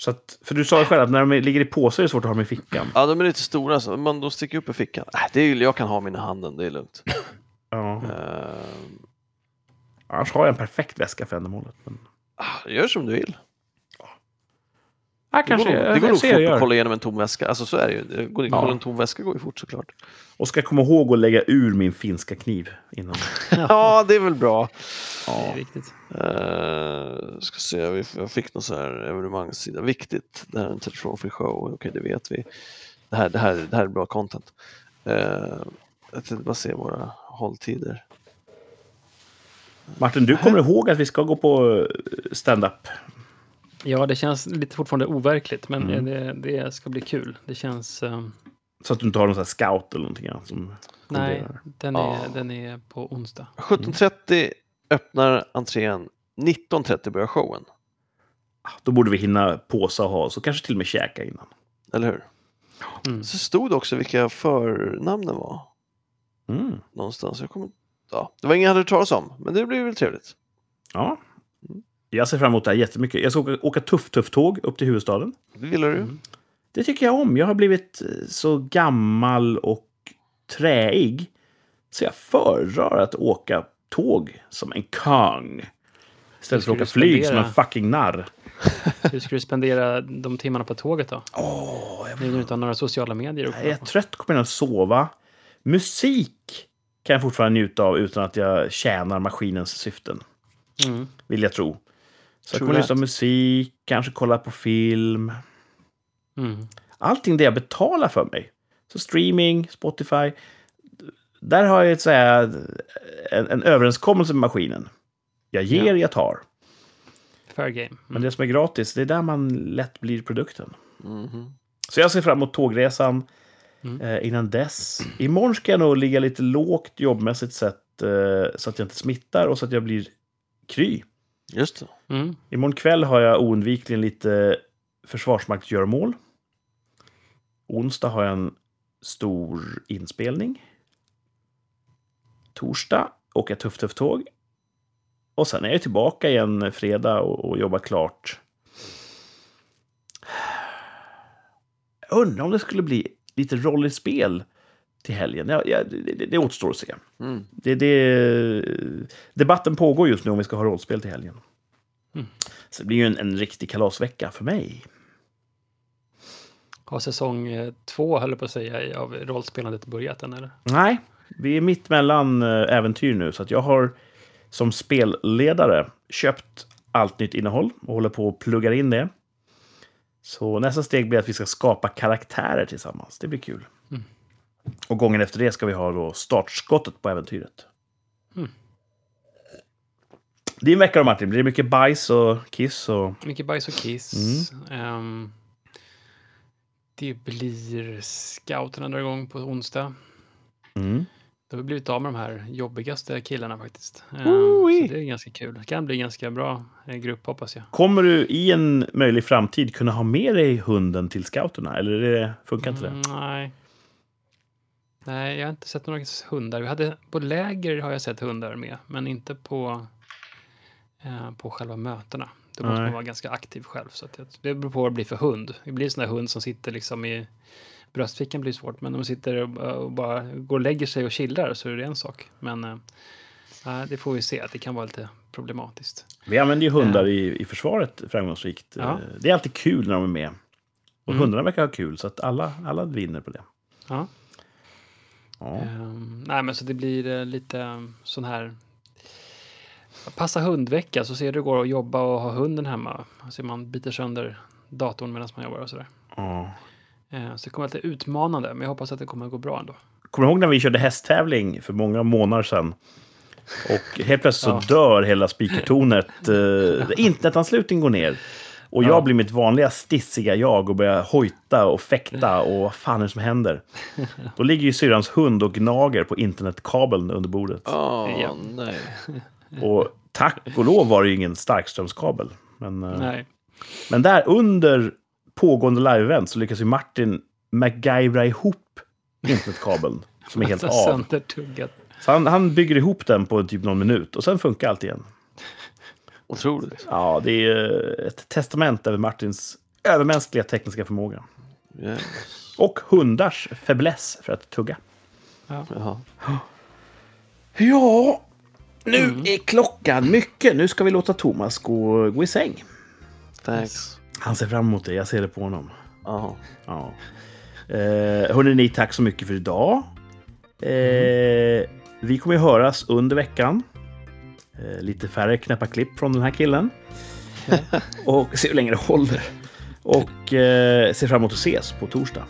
Så att, för du sa ju själv att när de ligger i påsar är det svårt att ha dem i fickan. Ja, de är lite stora, så man de sticker upp i fickan. Äh, det är, jag kan ha mina i handen, det är lugnt. [laughs] Ja. Eh, Annars har jag en perfekt väska för ändamålet. Men... ah, gör som du vill. Ja, Det kanske. går, nog- det går nog fort att kolla igenom en tom väska. Alltså så är det ju. Det går, Ja. Kolla en tom väska går ju fort såklart. Och ska komma ihåg att lägga ur min finska kniv innan. [laughs] Ja, det är väl bra. Det är Ja. viktigt. Uh, ska se, vi- jag fick någon så här evenemangssida. Viktigt, det här är en telefonfri show. Okej, det vet vi. Det här, det här, det här är bra content. Uh, jag tänkte bara se våra hålltider. Martin, du kommer ihåg att vi ska gå på eh, stand-up? Ja, det känns lite fortfarande overkligt, men Mm. det, det ska bli kul. Det känns... ehm, Så att du inte har någon sån här scout eller någonting annat som nej, den är, Ja. den är på onsdag. 17.30 öppnar entrén. 19.30 börjar showen. Då borde vi hinna påsa och ha, så kanske till och med käka innan. Eller hur? Mm. Så stod också vilka förnamnen var. Mm. Någonstans. Jag kommer... ja, det var ingen jag hade hört talas om, men det blir väl trevligt. Ja. Jag ser fram emot det här jättemycket. Jag ska åka, åka tuff-tuff-tåg upp till huvudstaden. Det gillar du? Mm. Det tycker jag om. Jag har blivit eh, så gammal och träig. Så jag föredrar att åka tåg som en kung. Istället för att åka flyg som en fucking narr. Hur ska du spendera de timmarna på tåget då? Åh, jag, Nu när du inte har några sociala medier att jag är trött, kommer in att sova. Musik kan jag fortfarande njuta av utan att jag tjänar maskinens syften. Mm. Vill jag tro. Så jag kommer lyssna på musik, kanske kolla på film. Mm. allting det jag betalar för mig. Så streaming, Spotify. Där har jag ett, så här, en, en överenskommelse med maskinen. Jag ger, Ja. jag tar. Fair game. Men Mm. det som är gratis, det är där man lätt blir produkten. Mhm. Så jag ser fram emot tågresan Mm. eh, innan dess. Imorgon ska jag nog ligga lite lågt jobbmässigt sett eh, så att jag inte smittar och så att jag blir kry. Just det. Mm. Imorgon kväll har jag oundvikligen lite försvarsmaktsgöromål. Onsdag har jag en stor inspelning. Torsdag åker jag tuff tuff tåg. Och sen är jag tillbaka igen fredag och, och jobbar klart. Jag undrar om det skulle bli lite rollspel till helgen. Ja, ja, det, det, det återstår att se. Mm. Det, det, debatten pågår just nu om vi ska ha rollspel till helgen. Mm. Så det blir ju en, en riktig kalasvecka för mig. Har säsong eh, två, höll jag på att säga, av rollspelandet börjat än eller? Nej, vi är mitt mellan eh, äventyr nu. Så att jag har som spelledare köpt allt nytt innehåll och håller på att plugga in det. Så nästa steg blir att vi ska skapa karaktärer tillsammans. Det blir kul. Mm. Och gången efter det ska vi ha då startskottet på äventyret. Mm. Din vecka då Martin, blir det mycket bajs och kiss? Och... Mycket bajs och kiss. Ehm, det blir scouterna drar igång på onsdag. Mm. Då har vi blivit av med de här jobbigaste killarna faktiskt. Ehm, Oi. så det är ganska kul. Det kan bli en ganska bra eh, grupp hoppas jag. Kommer du i en möjlig framtid kunna ha med dig hunden till scouterna? Eller det, funkar inte det? Mm, nej. Nej, jag har inte sett några hundar. Vi hade, på läger har jag sett hundar med, men inte på, eh, på själva mötena. Då måste Nej. man vara ganska aktiv själv. Så att det beror på vad det blir för hund. Det blir en sån där hund som sitter liksom i bröstfickan blir svårt, men om man sitter och, bara går och lägger sig och chillar så är det en sak. Men nej, det får vi se, att det kan vara lite problematiskt. Vi använder ju hundar i, i försvaret framgångsrikt. Ja. Eh, Det är alltid kul när de är med. Och Mm. hundarna verkar ha kul, så att alla, alla vinner på det. Ja. Ja. Ehm, nej, men så det blir lite um, sån här... passa hundvecka så ser du går och jobba och ha hunden hemma. Så man biter sönder datorn medan man jobbar och sådär. Eh, Så det kommer att vara lite utmanande, men jag hoppas att det kommer att gå bra ändå. Kommer du ihåg när vi körde hästtävling för många månader sedan? Och helt plötsligt Ja. så dör hela speakertornet. [laughs] Eh, internetanslutningen går ner. Och jag Ja. blir mitt vanliga stissiga jag och börjar hojta och fäkta och vad fan är det som händer? [laughs] Då ligger ju syrrans hund och gnager på internetkabeln under bordet. Åh, Ja. nej. [laughs] Och tack och lov var det ju ingen starkströmskabel. Men, eh, Nej. men där under pågående live-event så lyckas ju Martin MacGyvera ihop internetkabeln [laughs] som är helt Så av. Så han, han bygger ihop den på typ någon minut och sen funkar allt igen. Otroligt. Ja, det är ett testament över Martins övermänskliga tekniska förmåga. Yes. Och hundars fäbless för att tugga. Jaha. Ja, nu är klockan mycket. Nu ska vi låta Thomas gå, gå i säng. Thanks. Han ser fram emot det, jag ser det på honom. Ja. Ja. Eh, hörrni, ni, tack så mycket för idag. Eh, vi kommer ju höras under veckan. Eh, lite färre knäppa klipp från den här killen. och se hur länge det håller. Och eh, ser fram emot att ses på torsdag.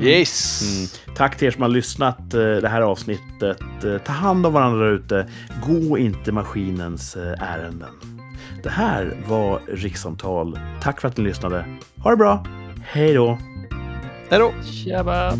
Yes! Mm. Tack till er som har lyssnat eh, det här avsnittet. Eh, ta hand om varandra ute. Gå inte maskinens eh, ärenden. Det här var Rikssamtal. Tack för att ni lyssnade. Ha det bra. Hej då! Hej då! Tjaba!